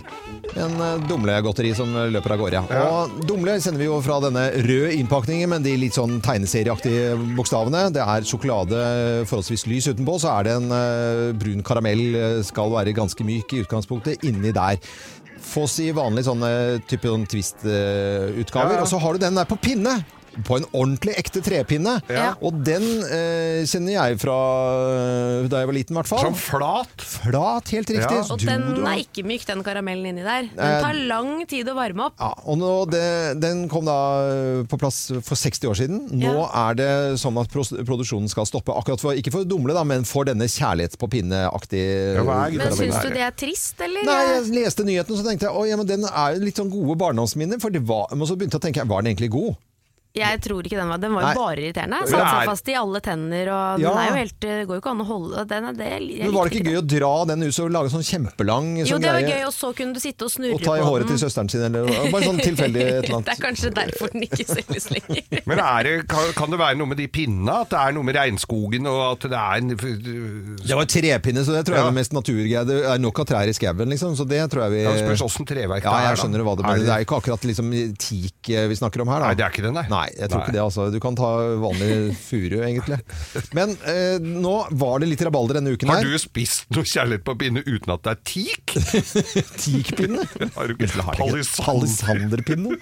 En dumlegodteri Dumle-godteri som løper av gårde. ja. Og Dumle sender vi jo fra denne røde innpakningen med de litt sånn tegneserieaktige bokstavene. Det er sjokolade forholdsvis lys utenpå, så er det en eh, brun karamell, eh, skal være ganske myk i utgangspunktet, inni der. Fås i vanlig sånne type sånn twist-utgaver. Ja. Og så har du den der på pinne. På en ordentlig ekte trepinne. Ja. Og den eh, kjenner jeg fra eh, da jeg var liten, i hvert fall. Som flat. Flat, helt riktig. Ja. Og Du- den er ikke myk, den karamellen inni der. Den Eh, tar lang tid å varme opp. Ja, og nå, det, Den kom da eh, på plass for 60 år siden. Nå er det sånn at produksjonen skal stoppe. Akkurat for, Ikke for Dumle, da, men for denne kjærlighet på Ja, er Men syns du det er trist, eller? Nei, jeg leste nyheten og så tenkte jeg, å, ja, men den er jo litt sånn gode barndomsminner. For det var, men så begynte jeg å tenke, var den egentlig god? Jeg tror ikke den var Den var jo Nei. bare irriterende. Satt seg fast i alle tenner, og Ja. den er jo helt Det går jo ikke an å holde den er det, jeg Men Var det ikke gøy å dra den ut og lage sånn kjempelang Jo, sånn det var greie? gøy, og så kunne du sitte og snurre Og ta i på håret den. til søsteren sin, eller bare sånn tilfeldig et eller Det er annet. kanskje derfor den ikke selges lenger. Men er det, kan, kan det være noe med de pinnene? At det er noe med regnskogen, og at det er en Det var trepinne, så det tror jeg Ja. er det mest naturgreie. Det er nok av trær i skauen, liksom, så det tror jeg vi Ja, det spørs åssen treverk det Ja, er. jeg da. skjønner hva det Er det er jo ikke akkurat liksom teak eh, vi snakker om her, da. Nei, det er ikke det, nei. Nei, jeg tror Nei. ikke det, altså. Du kan ta vanlig furu, egentlig. Men eh, nå var det litt rabalder denne uken her. Har du spist noe kjærlighet på pinne uten at det er teak? Teakpinne? Har du ikke? Palisanderpinne.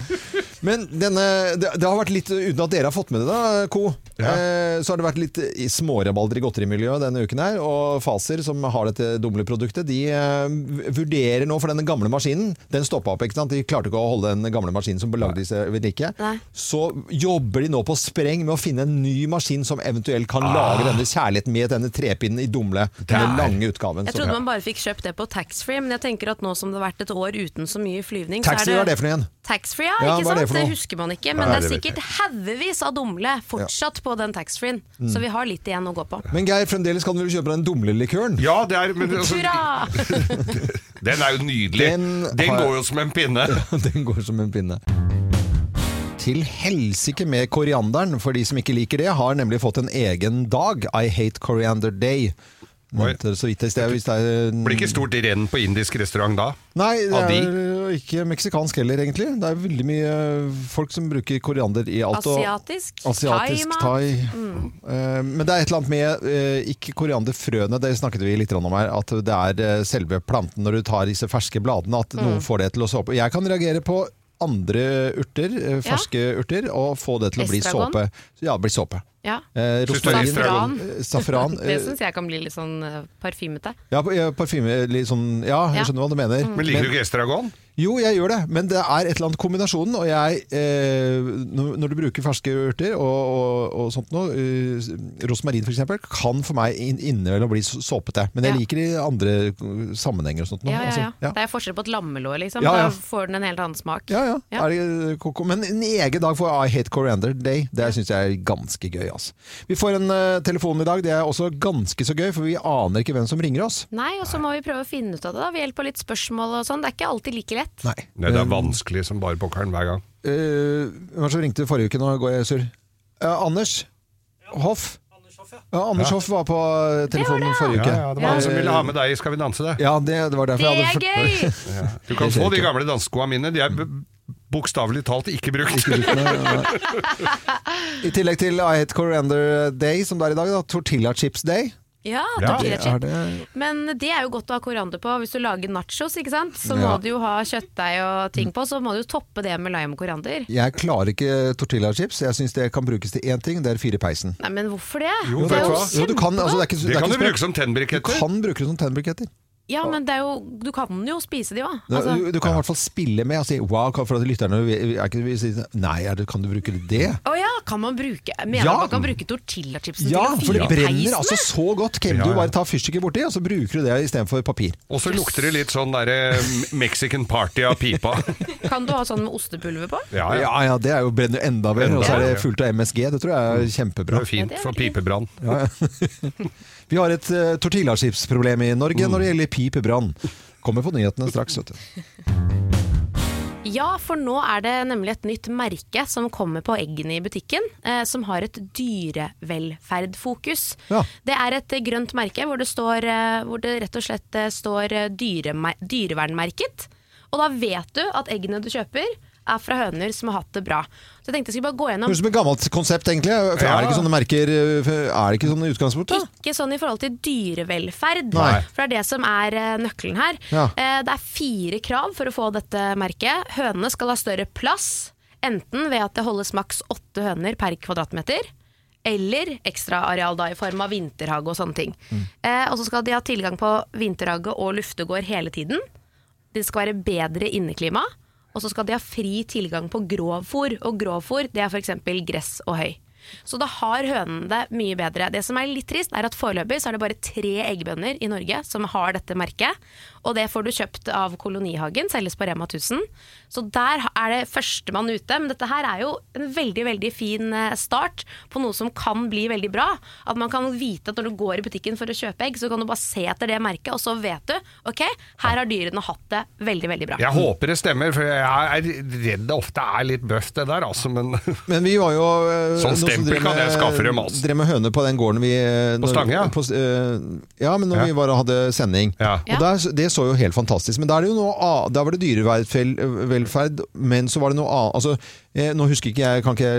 Men denne, det, det har vært litt, uten at dere har fått med det, da, Co, Ja. eh, så har det vært litt i smårabalder i godterimiljøet denne uken her. Og Faser, som har dette Dumle-produktet, de eh, vurderer nå for denne gamle maskinen Den stoppa opp, ikke sant? De klarte ikke å holde den gamle maskinen som lagde disse ved like. Så jobber de nå på spreng med å finne en ny maskin som eventuelt kan lage denne kjærligheten med denne trepinnen i Dumle. Den lange utgaven. Jeg trodde man bare fikk kjøpt det på taxfree, men jeg tenker at nå som det har vært et år uten så mye flyvning, så Taxfree, hva er det for noe igjen? Taxfree, ja, Ja, ikke er det sant? Det, husker man ikke, men Nei, det er sikkert haugevis av dumle fortsatt på den taxfree-en. Mm. Så vi har litt igjen å gå på. Men Geir, fremdeles kan du vel kjøpe den Dumle-likøren? Ja, det er, men altså, Hurra! den er jo nydelig. Den Den, går jo som en pinne. Den går som en pinne. Til helsike med korianderen, for de som ikke liker det, har nemlig fått en egen dag. I hate coriander day. Så sted. Er Blir ikke stort renn på indisk restaurant da? Nei, det av de? er jo ikke meksikansk heller, egentlig. Det er veldig mye folk som bruker koriander i alt. Asiatisk, Asiatisk, thai. Mm. men det er et eller annet med eh, ikke korianderfrøene, det snakket vi litt om her, at det er eh, selve planten når du tar disse ferske bladene, at noen får det til å såpe. Jeg kan reagere på andre urter, ferske ferske urter, og få det til å bli Estragon? såpe. Ja, bli såpe. Ja. Eh, Safran. eh, safran Det eh, syns jeg kan bli litt sånn eh, parfymete. ja, ja, parfyme, litt sånn, ja, jeg Ja. skjønner hva du mener. Men liker du ikke estragon? Jo, jeg gjør det, men det er et eller annet kombinasjonen. Og jeg, eh, når, du bruker ferske urter og, og, og sånt noe, eh, rosmarin f.eks., kan for meg inn- innimellom bli så- såpete. Men jeg Ja. liker det i andre sammenhenger og sånt noe. Ja, ja, altså. Det er forskjell på et lammelår, liksom. Da får den en helt annen smak. Ja, ja. Det? Men en egen dag for I Hate Coriander Day, det syns jeg er ganske gøy. Altså. Vi får en uh, telefon i dag, det er også ganske så gøy, for vi aner ikke hvem som ringer oss. Nei, og så må vi prøve å finne ut av det da, ved hjelp av litt spørsmål og sånn. Det er ikke alltid like lett. Nei. Nei, det er vanskelig som bare pokkeren hver gang. Eh, Hvem var som ringte forrige uke? Nå går jeg sur. Uh, Anders Hoff. Ja, Anders Hoff var på eh, telefonen forrige uke. ja, det var han som ville ha med deg i Skal vi danse det. Ja, det, det var derfor Det jeg er Det er gøy! Du kan få de gamle danseskoa mine. De er bokstavelig talt ikke brukt. I tillegg til I Hate Coriander Day, som det er i dag, da, Tortilla Chips Day. Ja, Ja, Er chip. det, Men det er jo godt å ha koriander på. Hvis du lager nachos, ikke sant? så må Ja. du jo ha kjøttdeig og ting på, så må du jo toppe det med lime og koriander. jeg klarer ikke tortilla chips. Jeg syns det kan brukes til én ting, det er fire i peisen. Nei, men hvorfor det? Jo, det er jo du kan, altså, det er ikke, Det det er kan du bruke som tennbriketter. Du kan bruke det som tennbriketter. Ja, men det er jo, du kan jo spise de òg. Du, Altså, du, du kan i hvert fall spille med og si wow, for at lytterne er ikke, vil si, Nei, er det, kan du bruke det? å ja, kan man bruke Mener Ja. du man kan bruke tortillachipsen Ja, til å for det brenner altså så godt. Kan Ja, du ja. bare ta fyrstikker borti, og så bruker du det istedenfor papir. Og så lukter det litt sånn derre Mexican party av pipa. Kan du ha sånn med ostepulver på? Ja, ja. Ja, ja, det er jo brenner enda mer. Og så er det fullt av MSG. Det tror jeg er kjempebra. Det er fint Ja, for pipebrann. Ja, ja. Vi har et uh, tortillaskipsproblem i Norge når det gjelder pipebrann. Kommer på nyhetene straks. Vet du. Ja, for nå er det nemlig et nytt merke som kommer på eggene i butikken, eh, som har et dyrevelferdfokus. Ja. Det er et grønt merke hvor det, står, eh, hvor det rett og slett eh, står dyre, dyrevernmerket. Og da vet du at eggene du kjøper er fra høner som har hatt det bra. Så jeg tenkte jeg skulle bare gå gjennom Høres ut som et gammelt konsept, egentlig. For Ja. Er det ikke sånne merker Er det ikke sånn i utgangspunktet? Ikke sånn i forhold til dyrevelferd, Nei. for det er det som er eh, nøkkelen her. Ja. Eh, Det er fire krav for å få dette merket. Hønene skal ha større plass, enten ved at det holdes maks åtte høner per kvadratmeter. Eller ekstraareal i form av vinterhage og sånne ting. Mm. Eh, og så skal de ha tilgang på vinterhage og luftegård hele tiden. Det skal være bedre inneklima. Og så skal de ha fri tilgang på grovfòr, Og grovfòr det er f.eks. gress og høy. Så da har hønene det mye bedre. Det som er litt trist, er at foreløpig så er det bare tre eggbønder i Norge som har dette merket. Og det får du kjøpt av Kolonihagen, selges på Rema 1000. Så der er det førstemann ute. Men dette her er jo en veldig veldig fin eh, start på noe som kan bli veldig bra. At man kan vite at når du går i butikken for å kjøpe egg, så kan du bare se etter det merket, og så vet du ok, her har dyrene hatt det veldig, veldig bra. Jeg håper det stemmer, for jeg er redd det ofte er litt bøft det der, altså. Men Men vi var jo uh, Sånn stempel kan jeg skaffe dem, altså. Drev med høne på den gården vi På Stange, ja. på, eh, ja, men når Ja. vi var og hadde sending. Ja. Ja. Og der, Det så jo helt fantastisk Men da er det jo noe annet. Da var det dyrevelferd, men så var det noe annet. Altså, eh, nå husker ikke jeg kan ikke,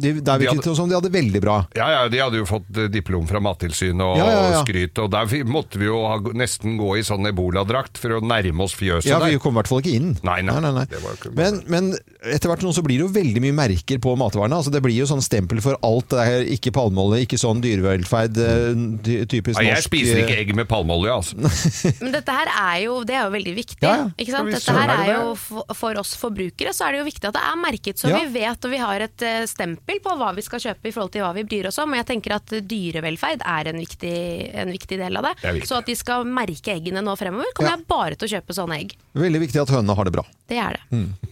de, Der De virket det som de hadde veldig bra. Ja, ja, de hadde jo fått eh, diplom fra Mattilsynet og, Ja, ja, ja. og skryt, og der måtte vi jo ha, nesten gå i sånn eboladrakt for å nærme oss fjøset Ja, Vi kom i hvert fall ikke inn. Nei, nei, nei, nei, nei. Men, men etter hvert nå så blir det jo veldig mye merker på matvarene. Altså Det blir jo sånn stempel for alt. Det her. ikke palmeolje, ikke sånn dyrevelferd. eh, ty- Typisk Nei, jeg spiser eh, ikke egg med palmeolje, altså. Men dette her er jo, det er jo veldig viktig. Ja, ja. Ikke sant? Dette her er det er jo for, for oss forbrukere så er det jo viktig at det er merket, så Ja. vi vet og vi har et eh, stempel på hva vi skal kjøpe i forhold til hva vi bryr oss om. Og jeg tenker at dyrevelferd er en viktig, en viktig del av det. Det så at de skal merke eggene nå fremover, kommer Ja. jeg bare til å kjøpe sånne egg. Veldig viktig at hønene har det bra. Det er det. Mm.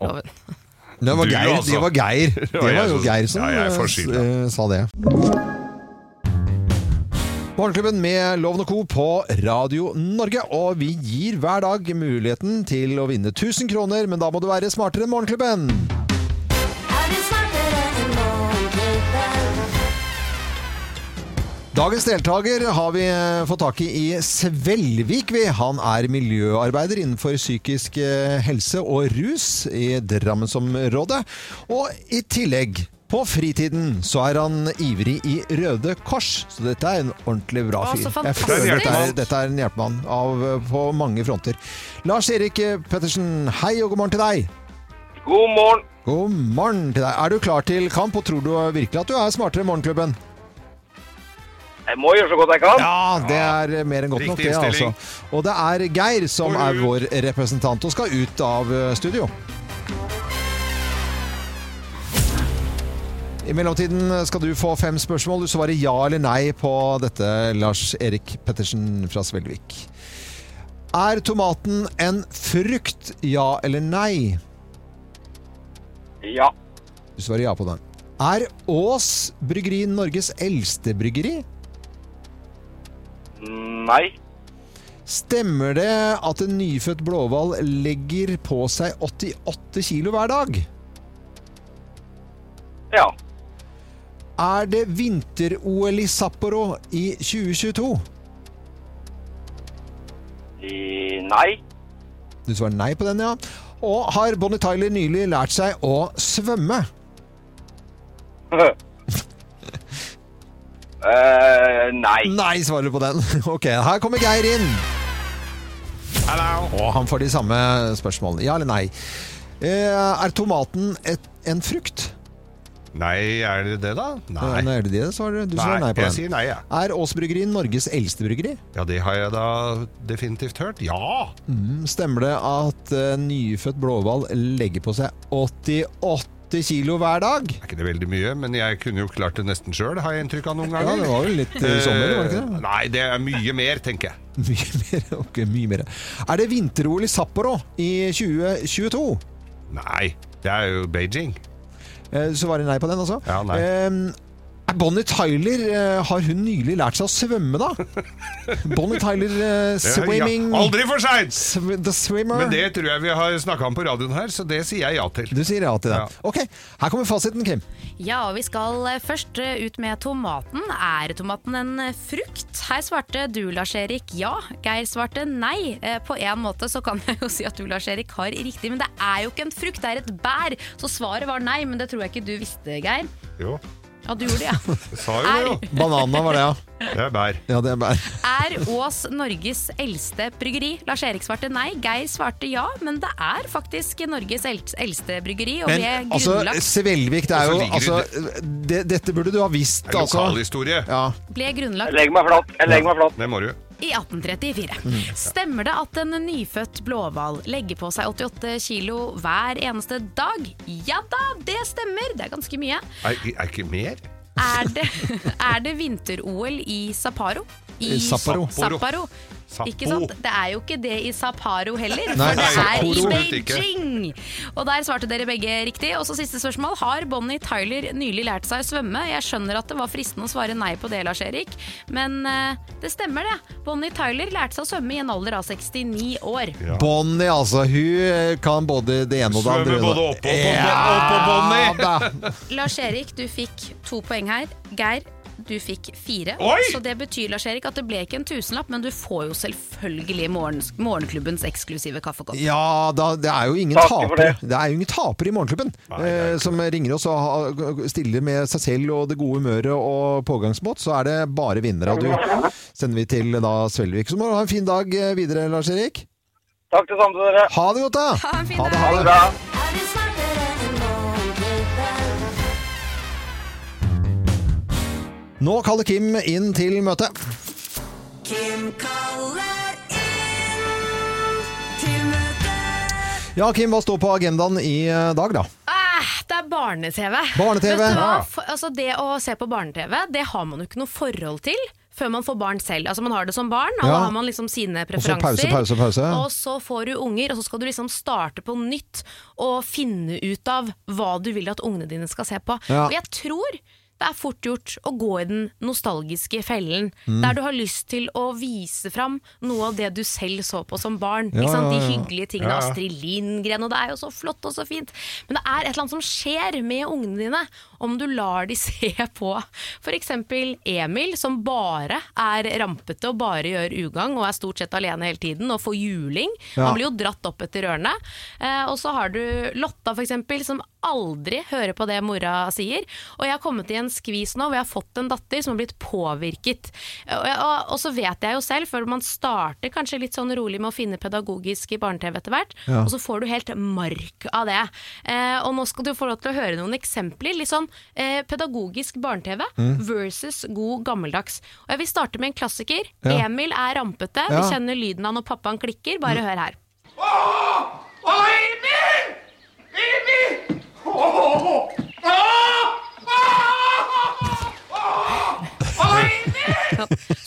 Loven. Det var Du, Geir, altså. det var Geir. Det var jo Geir som eh, sa det. Morgenklubben med Loven og Co. på Radio Norge. Og vi gir hver dag muligheten til å vinne 1000 kroner, men da må du være smartere enn Morgenklubben. Er du smartere enn Morgenklubben? Dagens deltaker har vi fått tak i i Svelvik. Han er miljøarbeider innenfor psykisk eh, helse og rus i Drammensområdet. Og i tillegg, på fritiden, så er han ivrig i Røde Kors. Så dette er en ordentlig bra fyr. Jeg føler dette er, dette er en hjelpemann av, på mange fronter. Lars-Erik eh, Pettersen, hei og god morgen til deg. God morgen. God morgen til deg. Er du klar til kamp, og tror du virkelig at du er smartere enn Morgenklubben? Jeg må gjøre så godt jeg kan. Ja, det er mer enn godt nok det, altså. Og det er Geir som er vår representant og skal ut av eh, studio. I mellomtiden skal du få fem spørsmål. Du svarer ja eller nei på dette, Lars Erik Pettersen fra Svelvik. Er tomaten en frukt? Ja eller nei? Ja. Du svarer ja på den. Er Ås bryggeri Norges eldste bryggeri? Nei. Stemmer det at en nyfødt blåhval legger på seg 88 kilo hver dag? Ja. Er det vinter-OL i Sapporo i 2022? I, nei. Du svarer nei på den, ja. Og har Bonnie Tyler nylig lært seg å svømme? Uh, nei. Nei, svarer du på den. Ok, her kommer Geir inn. Og han får de samme spørsmålene. Ja eller nei? Eh, er tomaten et, en frukt? Nei, er det det, da? Nei. Nei, er det det? Svarer du. Du svarer nei på jeg den. sier nei, ja. Er Aas bryggeri Norges eldste bryggeri? Ja, det har jeg da definitivt hørt. Ja! Stemmer det at uh, nyfødt blåhval legger på seg 88 kilo hver dag? Er ikke det veldig mye, men jeg kunne jo klart det nesten sjøl, har jeg inntrykk av noen ganger. Ja, det var jo litt sommer, var det ikke Eh, det? Nei, det er mye mer, tenker jeg. Mye mer. ok, mye mer. Er det vinter-OL i Sapporo i 2022? Nei, det er jo Beijing. Eh, Så var det nei på den, altså. Ja, nei. Er Bonnie Tyler eh, Har hun nylig lært seg å svømme, da? Bonnie Tyler eh, swimming Ja, aldri for seint! Sw- The Swimmer. Men det tror jeg vi har snakka om på radioen her, så det sier jeg ja til. Du sier ja til det. Ja. Ok, her kommer fasiten, Kim. Ja, og vi skal eh, først eh, ut med tomaten. Er tomaten en eh, frukt? Her svarte du, Lars-Erik, ja. Geir svarte nei. Eh, På en måte så kan jeg jo si at du, Lars-Erik, har riktig, men det er jo ikke en frukt, det er et bær. Så svaret var nei, men det tror jeg ikke du visste, Geir. Jo, Ja, du gjorde det, ja. sa jo det, jo. Banana var det, ja. Det er bær. Ja, det er bær. Er Ås Norges eldste bryggeri? Lars-Erik svarte nei, Geir svarte ja, men det er faktisk Norges eldste bryggeri, og Men ble altså, grunnlagt, Svelvik, det er jo altså, det, Dette burde du ha visst, Det er altså. lokalhistorie. Ja. ble Jeg grunnlagt legger meg flat. Jeg legger meg flat. Det må du. i 1834. Stemmer det at en nyfødt blåhval legger på seg 88 kilo hver eneste dag? Ja da, det stemmer! Det er ganske mye. Er, er ikke mer? Er det, er det vinter-OL i Sapporo? I Sapporo. Sapporo. Ikke sant? Det er jo ikke det i Sapporo heller, Nei, for det er i. Beijing! Og der svarte dere begge riktig. Og så siste spørsmål. Har Bonnie Tyler nylig lært seg å svømme? Jeg skjønner at det var fristende å svare nei på det, Lars Erik, men uh, det stemmer det. Bonnie Tyler lærte seg å svømme i en alder av 69 år. Bonnie, altså. Hun kan både det ene og det andre. Svømmer både oppå og på Bonnie. Lars Erik, du fikk to poeng her. Geir, du fikk fire. Oi! Så det betyr Lars Erik, at det ble ikke en tusenlapp, men du får jo selvfølgelig morgen, Morgenklubbens eksklusive kaffekopp. Ja, da, det er jo ingen taper tapere. det. Det er jo ingen tapere i Morgenklubben eh, som ringer oss og stiller med seg selv og det gode humøret og pågangsmot. Så er det bare vinnere. Og du sender vi til da Svelvik. Så må du ha en fin dag eh, videre, Lars Erik. Takk det samme til dere. Ha det godt, da! Ha en fin Ha det, dag. ha Ha det det. bra. Nå kaller Kim inn til møte. Kim kaller inn til møte. Ja, Kim, hva står på agendaen i eh, dag, da? Ah, det er barne-TV. Hva? Ja. Altså, det å se på barne-TV, det har man jo ikke noe forhold til. Før man får barn selv. Altså Man har det som barn, og Ja. da har man liksom sine Og så pause, pause, pause. Og så får du unger, og så skal du liksom starte på nytt og finne ut av hva du vil at ungene dine skal se på. Ja. Og jeg tror det er fort gjort å gå i den nostalgiske fellen, Mm. der du har lyst til å vise fram noe av det du selv så på som barn. Ja? De ja, ja. hyggelige tingene. Astrid Lindgren, og det er jo så flott og så fint. Men det er et eller annet som skjer med ungene dine om du lar de se på f.eks. Emil, som bare er rampete og bare gjør ugagn og er stort sett alene hele tiden og får juling. Ja. Han blir jo dratt opp etter ørene. Eh, og så har du Lotta, f.eks., som aldri hører på det mora sier. Og jeg har kommet i en skvis nå hvor jeg har fått en datter som har blitt påvirket. Og, og, og så vet jeg jo selv, før man starter kanskje litt sånn rolig med å finne pedagogisk i barne-TV etter hvert, Ja. og så får du helt mark av det. Eh, og nå skal du få lov til å høre noen eksempler. Litt sånn eh, pedagogisk barne-TV versus god gammeldags. Og jeg vil starte med en klassiker. Ja. Emil er rampete. Ja. Vi kjenner lyden av når pappaen klikker. Bare hør her.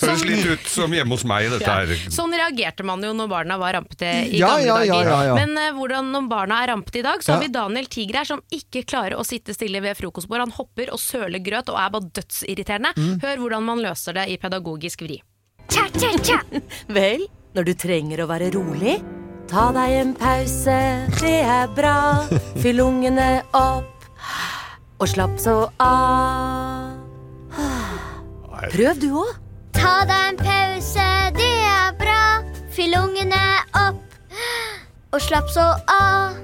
Høres litt ut som hjemme hos meg, dette her. Sånn reagerte man jo når barna var rampete i Ja, gamle ja, ja, dager. ja, ja. Men uh, hvordan når barna er rampete i dag, så Ja. har vi Daniel Tiger her som ikke klarer å sitte stille ved frokostbord. Han hopper og søler grøt og er bare dødsirriterende. Mm. Hør hvordan man løser det i pedagogisk vri. Tja, tja, tja. Vel, når du trenger å være rolig, ta deg en pause, det er bra. Fyll ungene opp, og slapp så av. Prøv du òg. Ta deg en pause, det er bra. Fyll ungene opp, og slapp så av.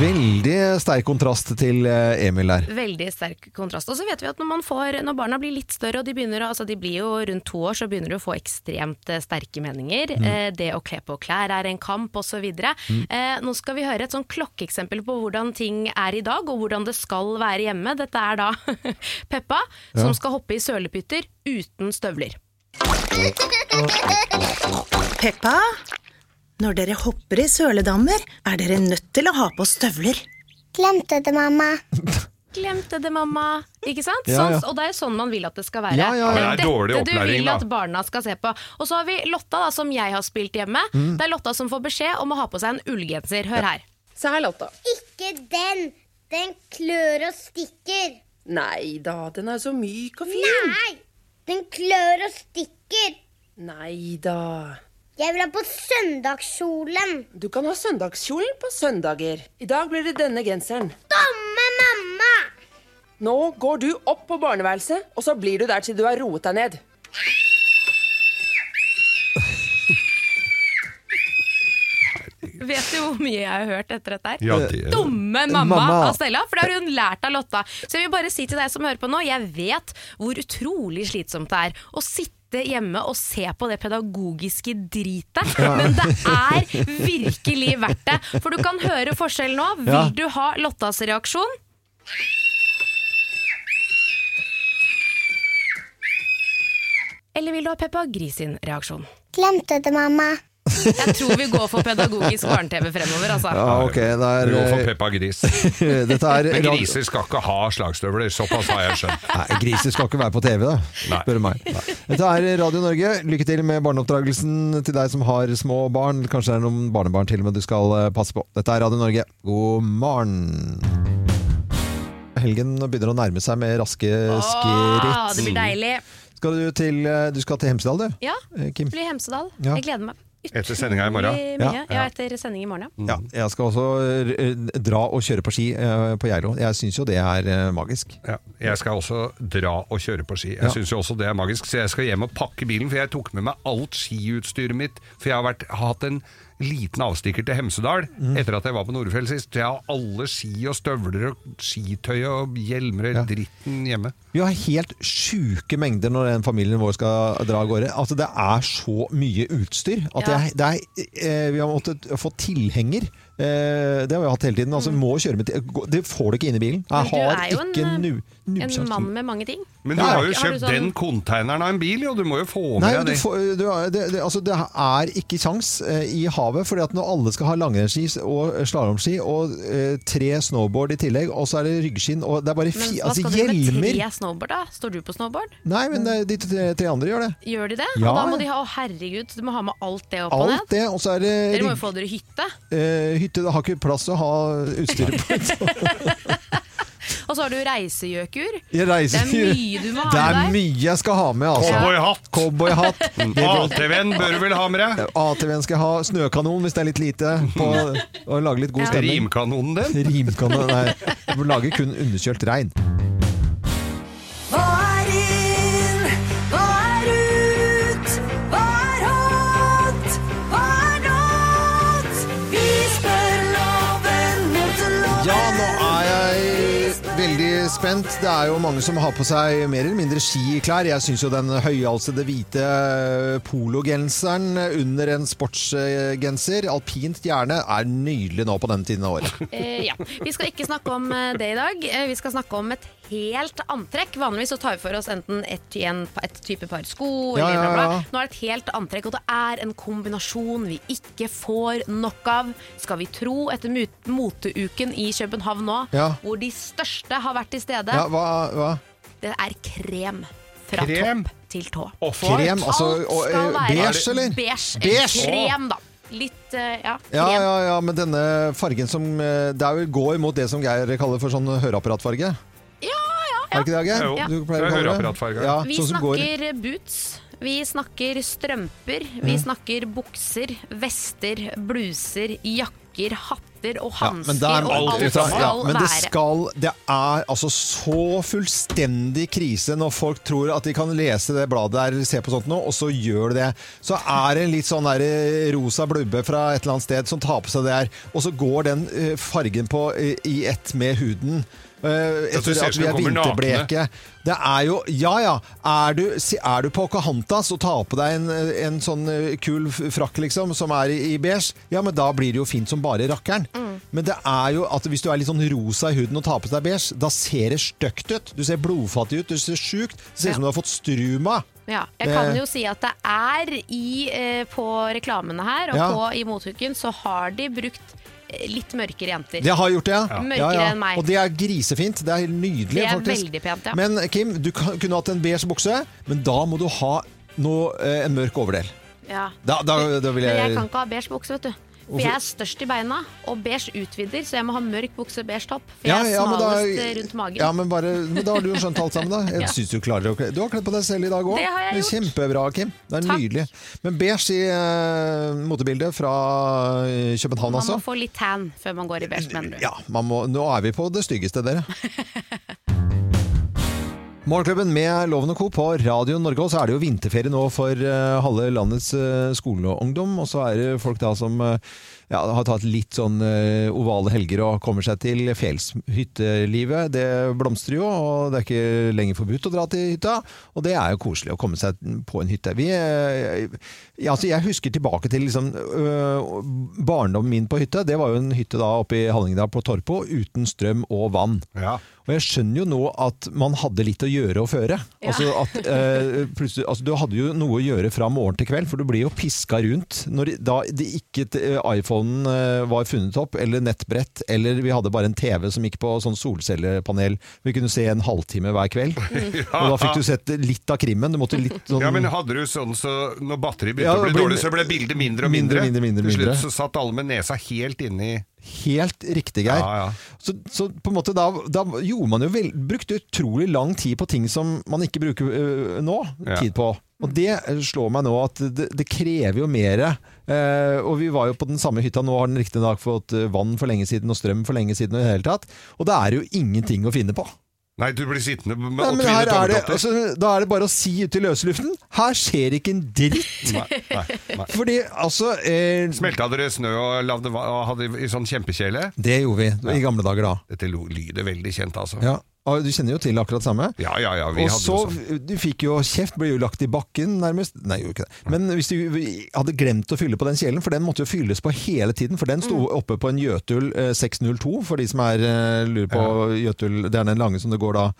Veldig sterk kontrast til eh, Emil der. Veldig sterk kontrast. Og så vet vi at når, man får, når barna blir litt større, og de begynner altså de blir jo rundt to år, så begynner de å få ekstremt eh, sterke meninger. Mm. Eh, det å kle på klær er en kamp, osv. Mm. Eh, nå skal vi høre et sånn klokkeeksempel på hvordan ting er i dag, og hvordan det skal være hjemme. Dette er da Peppa, som skal hoppe i sølepytter uten støvler. Peppa, når dere hopper i søledammer, er dere nødt til å ha på støvler. Glemte det, mamma. Glemte det, mamma. Ikke sant? Ja, ja. Sånn, og det er jo sånn man vil at det skal være. Ja, ja, ja. Det Det er dårlig dette du vil at barna skal se på. Og så har vi Lotta, da, som jeg har spilt hjemme. Mm. Det er Lotta som får beskjed om å ha på seg en ullgenser. Hør her. Se her, Lotta. Ikke den. Den klør og stikker. Nei da, den er så myk og fin. Nei, den klør og stikker. Nei da. Jeg vil ha på søndagskjolen. Du kan ha søndagskjolen på søndager. I dag blir det denne genseren. Dumme mamma! Nå går du opp på barneværelset, og så blir du der til du har roet deg ned. Vet du hvor mye jeg har hørt etter dette her? Ja, det Dumme mamma, Mamma. av Stella, for det har hun lært av Lotta. Så jeg vil bare si til deg som hører på nå, jeg vet hvor utrolig slitsomt det er å sitte hjemme og se på det pedagogiske dritet, men det er virkelig verdt det. For du kan høre forskjellen nå. Vil du ha Lottas reaksjon? Eller vil du ha Peppa Gris sin reaksjon? Glemte det, mamma. Jeg tror vi går for pedagogisk barne-TV fremover, altså. Ja, ok. Det er, Gå for Peppa Gris. Dette er Men griser skal ikke ha slagstøvler, såpass har jeg skjønt. Nei, griser skal ikke være på TV, da. Nei. Spør du meg. Dette er Radio Norge. Lykke til med barneoppdragelsen til deg som har små barn. Kanskje det er noen barnebarn til, men du skal eh, passe på. Dette er Radio Norge. God morgen. Helgen begynner å nærme seg med raske Åh, skritt. det blir deilig. Skal du, til, eh, du skal til Hemsedal, du? Ja, Eh, Kim? blir Hemsedal. Ja. Jeg gleder meg. Etter sendinga i morgen. Ja. ja, etter sending i morgen, ja. Ja, jeg skal også dra og kjøre på ski eh, på Geilo. Jeg syns jo det er eh, magisk. Ja, jeg skal også dra og kjøre på ski. Jeg syns synes jo også det er magisk, så jeg skal hjem og pakke bilen. For jeg tok med meg alt skiutstyret mitt. For jeg har, vært, har hatt en liten avstikker til Hemsedal Mm. etter at jeg var på Nordfjell sist. Jeg har alle ski og støvler og skitøy og hjelmer og dritten hjemme. Vi har helt sjuke mengder når den familien vår skal dra av gårde. Altså, det er så mye utstyr at Ja. det er, eh, vi har måttet få tilhenger. Eh, det har vi hatt hele tiden. Altså, vi må kjøre med til, det får du ikke inn i bilen. Jeg Mm. Har ikke en, nu, En mann med mange ting. Men du har jo har du kjøpt sånn- den konteineren av en bil, jo. Du må jo få Nei, med du deg det. får, du, har- det, det, altså, det er ikke kjangs eh, i havet, fordi at når alle skal ha langrennsski og slalåmski og eh, tre snowboard i tillegg, og så er det ryggskinn og det er bare Men fi, hva altså, skal du med hjelmer tre snowboard, da? Står du på snowboard? Nei, men eh, de tre, tre andre gjør det. Gjør de det? Ja. Og da må de ha Å, herregud, du må ha med alt det opp og Alt ned. det, og så er det Dere må rygg- jo få dere hytte. Eh, hytte det har ikke plass til å ha utstyret på. Og så har du reisegjøkur. Jeg Det er mye du må ha med Det er mye jeg skal ha med, altså. Cowboyhatt. Cowboyhatt. ATV-en bør du vel ha med deg? ATV-en skal jeg ha. Snøkanon hvis det er litt lite. På, og lage litt god stemning. Rimkanonen din? Rimkanonen, nei. Du må lage kun underkjølt regn. Spent. Det er jo mange som har på seg mer eller mindre skiklær. Jeg syns jo den høyhalsede hvite pologenseren under en sportsgenser, alpint gjerne, er nydelig nå på den tiden av året. Eh, ja. Vi skal ikke snakke om eh, det i dag. Eh, Vi skal snakke om et helt antrekk. Vanligvis så tar vi for oss enten et, en, et type par sko Ja, eller bla, ja, bla. ja. Nå er det et helt antrekk, og det er en kombinasjon vi ikke får nok av. Skal vi tro etter moteuken i København nå, Ja. hvor de største har vært til stede. Ja, hva, hva? Det er krem fra Krem? topp til tå. Krem? Altså, Alt og, skal eh, være beige, eller? Beige. Beige. Krem, da. Litt, eh, ja, krem. Ja, ja, ja, men denne fargen som eh, Det er jo gå imot det som Geir kaller for sånn høreapparatfarge. Er det ikke det, Geir? Ja. Du pleier å kalle det. Ja, Vi sånn går- snakker boots, vi snakker strømper, vi Mm. snakker bukser, vester, bluser, jakker, hatter og Ja, hansker. ja, og alt ut skal ja, men det skal Det er altså så fullstendig krise når folk tror at de kan lese det bladet der, se på sånt nå, og så gjør de det. Så er det en litt sånn der eh, rosa blubbe fra et eller annet sted som tar på seg det her, og så går den eh, fargen på i, i ett med huden. At etter at vi er vinterbleke. Det er jo Ja ja, er du, er du Pocahontas og tar på deg en, en sånn eh, kul frakk, liksom, som er i, i beige, ja, men da blir det jo fint som bare rakkeren. Men det er jo at hvis du er litt sånn rosa i huden og tar på deg beige, da ser det stygt ut. Du ser blodfattig ut, du ser sjukt. Det ser ut som du har fått struma. Ja, jeg kan jo si at det er i, eh, på reklamene her og Ja. på, i Mothooken så har de brukt eh, litt mørkere jenter. Det har gjort det, ja. Mørkere enn meg. Og det er grisefint. Det er nydelig, Det er faktisk. veldig pent, ja. Men Kim, du kan, kunne hatt en beige bukse, men da må du ha noe, eh, en mørk overdel. Ja. Da, da, da vil Men jeg, jeg kan ikke ha beige bukse, vet du. For jeg er størst i beina, og beige utvider, så jeg må ha mørk bukse beige topp. For Ja, jeg er ja, smalest da- eh, rundt magen. Ja, men, bare, men da har du jo skjønt alt sammen, da. Jeg Ja. synes Du klarer å kle Du har kledd på deg selv i dag òg. Kjempebra, Kim. Det er Takk. nydelig. Men beige i uh, motebildet fra København København, Man altså. må få litt tan før man går i beige, mener du. Ja, man må, nå er vi på det styggeste, dere. Morgenklubben med Loven og Co. på Radio Norge. Og så er det jo vinterferie nå for eh, halve landets uh, skoleungdom. Og så er det folk da som eh, ja, har tatt litt sånn eh, ovale helger og kommer seg til fjellshyttelivet. Det blomstrer jo, og det er ikke lenger forbudt å dra til hytta. Og det er jo koselig å komme seg på en hytte. Vi, eh, ja, altså jeg husker tilbake til liksom, barndommen min på hytte. Det var jo en hytte da oppe i Hallingdal på Torpo uten strøm og vann. Og jeg skjønner jo nå at man hadde litt å gjøre og føre. Altså at, eh, altså du hadde jo noe å gjøre fra morgen til kveld, for du blir jo piska rundt. Når, da det ikke eh, iPhonen eh, var funnet opp, eller nettbrett, eller vi hadde bare en TV som gikk på sånn solcellepanel. Vi kunne se en halvtime hver kveld. Og da fikk du sett litt av krimmen. Du måtte litt sånn Ja, men hadde du sånn så når batteriet begynte Ja, å bli dårlig, så ble bildet mindre og Mindre, mindre? mindre, mindre, Til slutt så satt alle med nesa helt inni Helt riktig, Geir. Ja, ja. Så, så på en måte da, da gjorde man jo vel, brukte utrolig lang tid på ting som man ikke bruker øh, nå tid på. Og det slår meg nå at det, det krever jo mer. Eh, og vi var jo på den samme hytta, nå har den riktignok fått øh, vann for lenge siden og strøm for lenge siden. Og, i det hele tatt. og da er det jo ingenting å finne på. Nei, du blir sittende med Nei, men her er det, altså, da er det bare å si ut i løse luften her skjer ikke en dritt! Nei, nei, nei. Fordi altså eh, Smelta dere snø og lavde, og hadde i sånn kjempekjele? Det gjorde vi i gamle dager da. Dette lyder veldig kjent, altså. Ja, Du kjenner jo til akkurat samme. Ja, ja, ja, vi og så, jo sånn. Du fikk jo kjeft, ble jo lagt i bakken nærmest. Nei, gjorde ikke det. Men hvis du hadde glemt å fylle på den kjelen, for den måtte jo fylles på hele tiden, for den sto Mm. oppe på en Jøtul eh, 602, for de som er, eh, lurer på Jøtul, det er den lange som det går da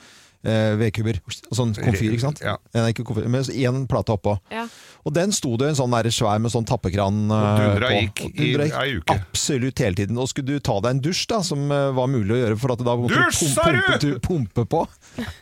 eh, vedkubber. Sånn komfyr, ikke sant? Ja. Nei, ikke komfyr, men én plate oppå. Ja. Og den sto det en sånn der svær med sånn tappekran eh, Og dundra på. gikk Og dundra i ei uke. Absolutt hele tiden. Og skulle du ta deg en dusj, da, som eh, var mulig å gjøre, for at da måtte Dusj, du sa pum- pumpe, du! pumpe på.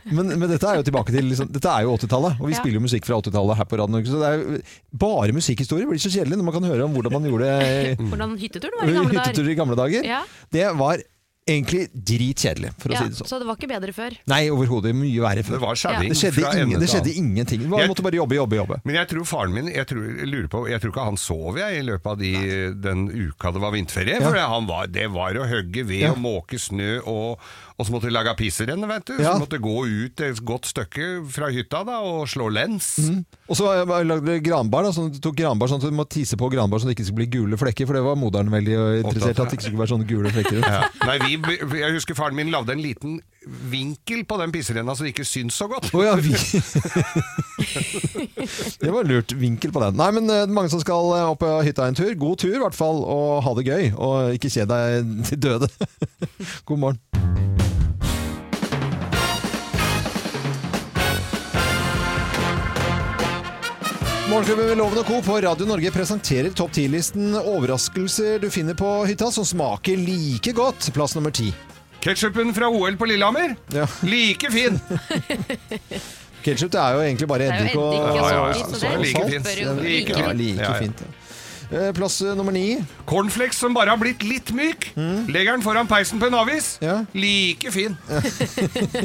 Men, men dette er jo tilbake til liksom, Dette er jo 80-tallet, og vi Ja. spiller jo musikk fra 80-tallet her på Radio Norge. Så det er jo bare musikkhistorie. Det blir så kjedelig når man kan høre om hvordan man gjorde Hvordan hytteturen var i gamle dager. hytteturer i gamle dager. Ja. Det var egentlig dritkjedelig, for å Ja, si det sånn. så det var ikke bedre før. Nei, overhodet. Mye verre før. Det var skjæring Det skjedde, ingen, det skjedde ingenting. Man Jeg- måtte bare jobbe, jobbe, jobbe. Men jeg tror faren min Jeg, tror, jeg lurer på Jeg tror ikke han sov jeg i løpet av de, den uka det var vinterferie. For han var, det var å hogge ved Ja. og måke snø, og, og så måtte de lage pisserenne, vet du. Ja. Så måtte gå ut et godt stykke fra hytta da og slå lens. Mm. Og så lagde de granbar, da, sånn, at du tok granbar sånn at du må tisse på granbar sånn at det ikke skulle bli gule flekker, for det var moderen veldig interessert i, at det ikke skulle være sånne gule flekker. Ja. Nei, vi, Jeg husker faren min lagde en liten vinkel på den pisserenna så det ikke syns så godt. Oh, ja, vi Det var lurt vinkel på den. Nei, men eh, mange som skal eh, opp på hytta en tur. God tur i hvert fall, og ha det gøy. Og ikke kjed deg til døde. God morgen. Morgenklubben med Loven og Co. på Radio Norge presenterer topp 10-listen overraskelser du finner på hytta som smaker like godt. Plass nummer ti. Ketsjupen fra OL på Lillehammer, Ja. like fin! Ketsjup er jo egentlig bare eddik og, eddik Ja, ja, ja. salt, like fint. Like Ja, fint. Eh, Plass eh, nummer ni. Cornflakes som bare har blitt litt myk. Legger den foran peisen på en avis. Mm. Ja. Like fin.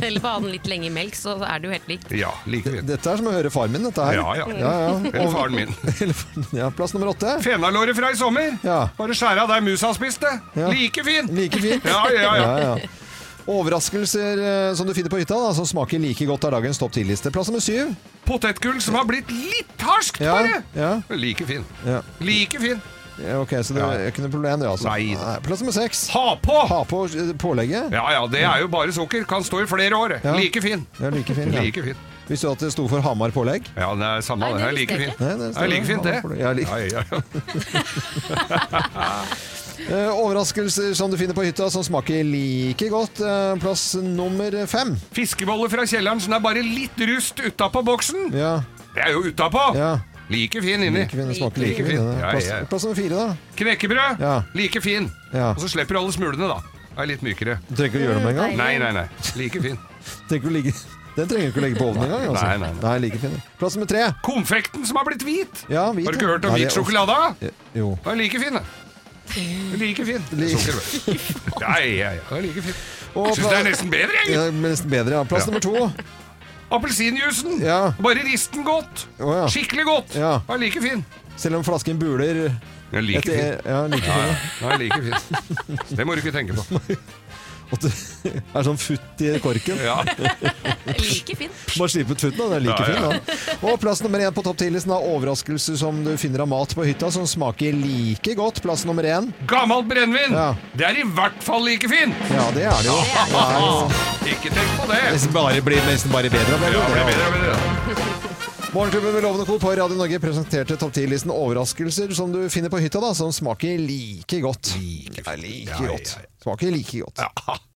Eller bare ha den litt lenge i melk, så er det jo helt likt. Ja, like fin. Dette er som å høre far min, dette her. Ja, ja. ja, ja. Eller faren min. ja plass nummer åtte. Fenalåret fra i sommer. Ja. Bare skjære av der musa spiste. Ja. Like fin! Like fin. Ja, ja, ja. Ja, ja. Overraskelser eh, som du finner på hytta, da, som smaker like godt av dagens topp 10-liste. Plass nummer syv. Potetgull som har blitt litt harskt, Ja, bare. ja. Like fin. Ja. Like fin. Ja, ok, så det er ikke noe problem, det, altså. Nei. Plass nummer seks. Ha på! Ha på eh, pålegget. Ja ja, det er jo bare sukker. Kan stå i flere år. Ja. Like fin. Ja, like fint. Ja. Like fin. Visste du at det sto for Hamar pålegg? Ja, det er samme. Nei, det det er like jeg fint. Nei, det Det er like fint, det. Ja, like. Ja, ja, ja. Eh, overraskelser som du finner på hytta som smaker like godt. Eh, plass nummer fem. Fiskeboller fra kjelleren som er bare litt rust utapå boksen. Ja, Det er jo utapå. ja. Like fin inni. Like fin, smaker Like like fin. Ja, Plass, plass nummer fire, da. Knekkebrød. Ja. Like fin. Ja. Og så slipper du alle smulene, da. Er litt mykere. Du trenger ikke å gjøre noe med en gang. Nei, nei, nei. Like fin. Tenk å ligge, den trenger du ikke å legge på ovnen engang. Altså. Nei, nei, nei. like fin. Plass nummer tre. Konfekten som har blitt hvit. Ja, hvit, Har du ikke hørt om Nei, hvit sjokolade? Jo. Den er like fin. Like fin. Li- Sukker, vet du. Ja, ja, ja. Er like fin. Jeg syns det er nesten bedre, jeg. Ja, nesten bedre, ja. Plass Ja. nummer to. Appelsinjuicen. Ja. Bare rist den godt. Oh, ja. Skikkelig godt. Ja. Er like fin. Selv om flasken buler Ja, er like fin. Ja, like fin. ja. Er like fin. Det må du ikke tenke på. At det er sånn futt i korken. Ja. Like fin. Bare slipp ut futten, da. Det er like Ja, ja. fin, da. Og plass nummer én på topp ti-listen er overraskelser som du finner av mat på hytta som smaker like godt. Plass nummer én. Gammelt brennevin! Ja. Det er i hvert fall like fint! Ja, det er det jo. Det er jo Ikke tenk på det! nesten bare, blir nesten bare bedre og bedre. Ja, det det, blir bedre bedre. Morgenklubben med Lovende Co. på Radio Norge presenterte topp 10-listen overraskelser som du finner på hytta, da, som smaker like godt. Like, like Ja, ja, godt. ja. Smaker like godt. Ja.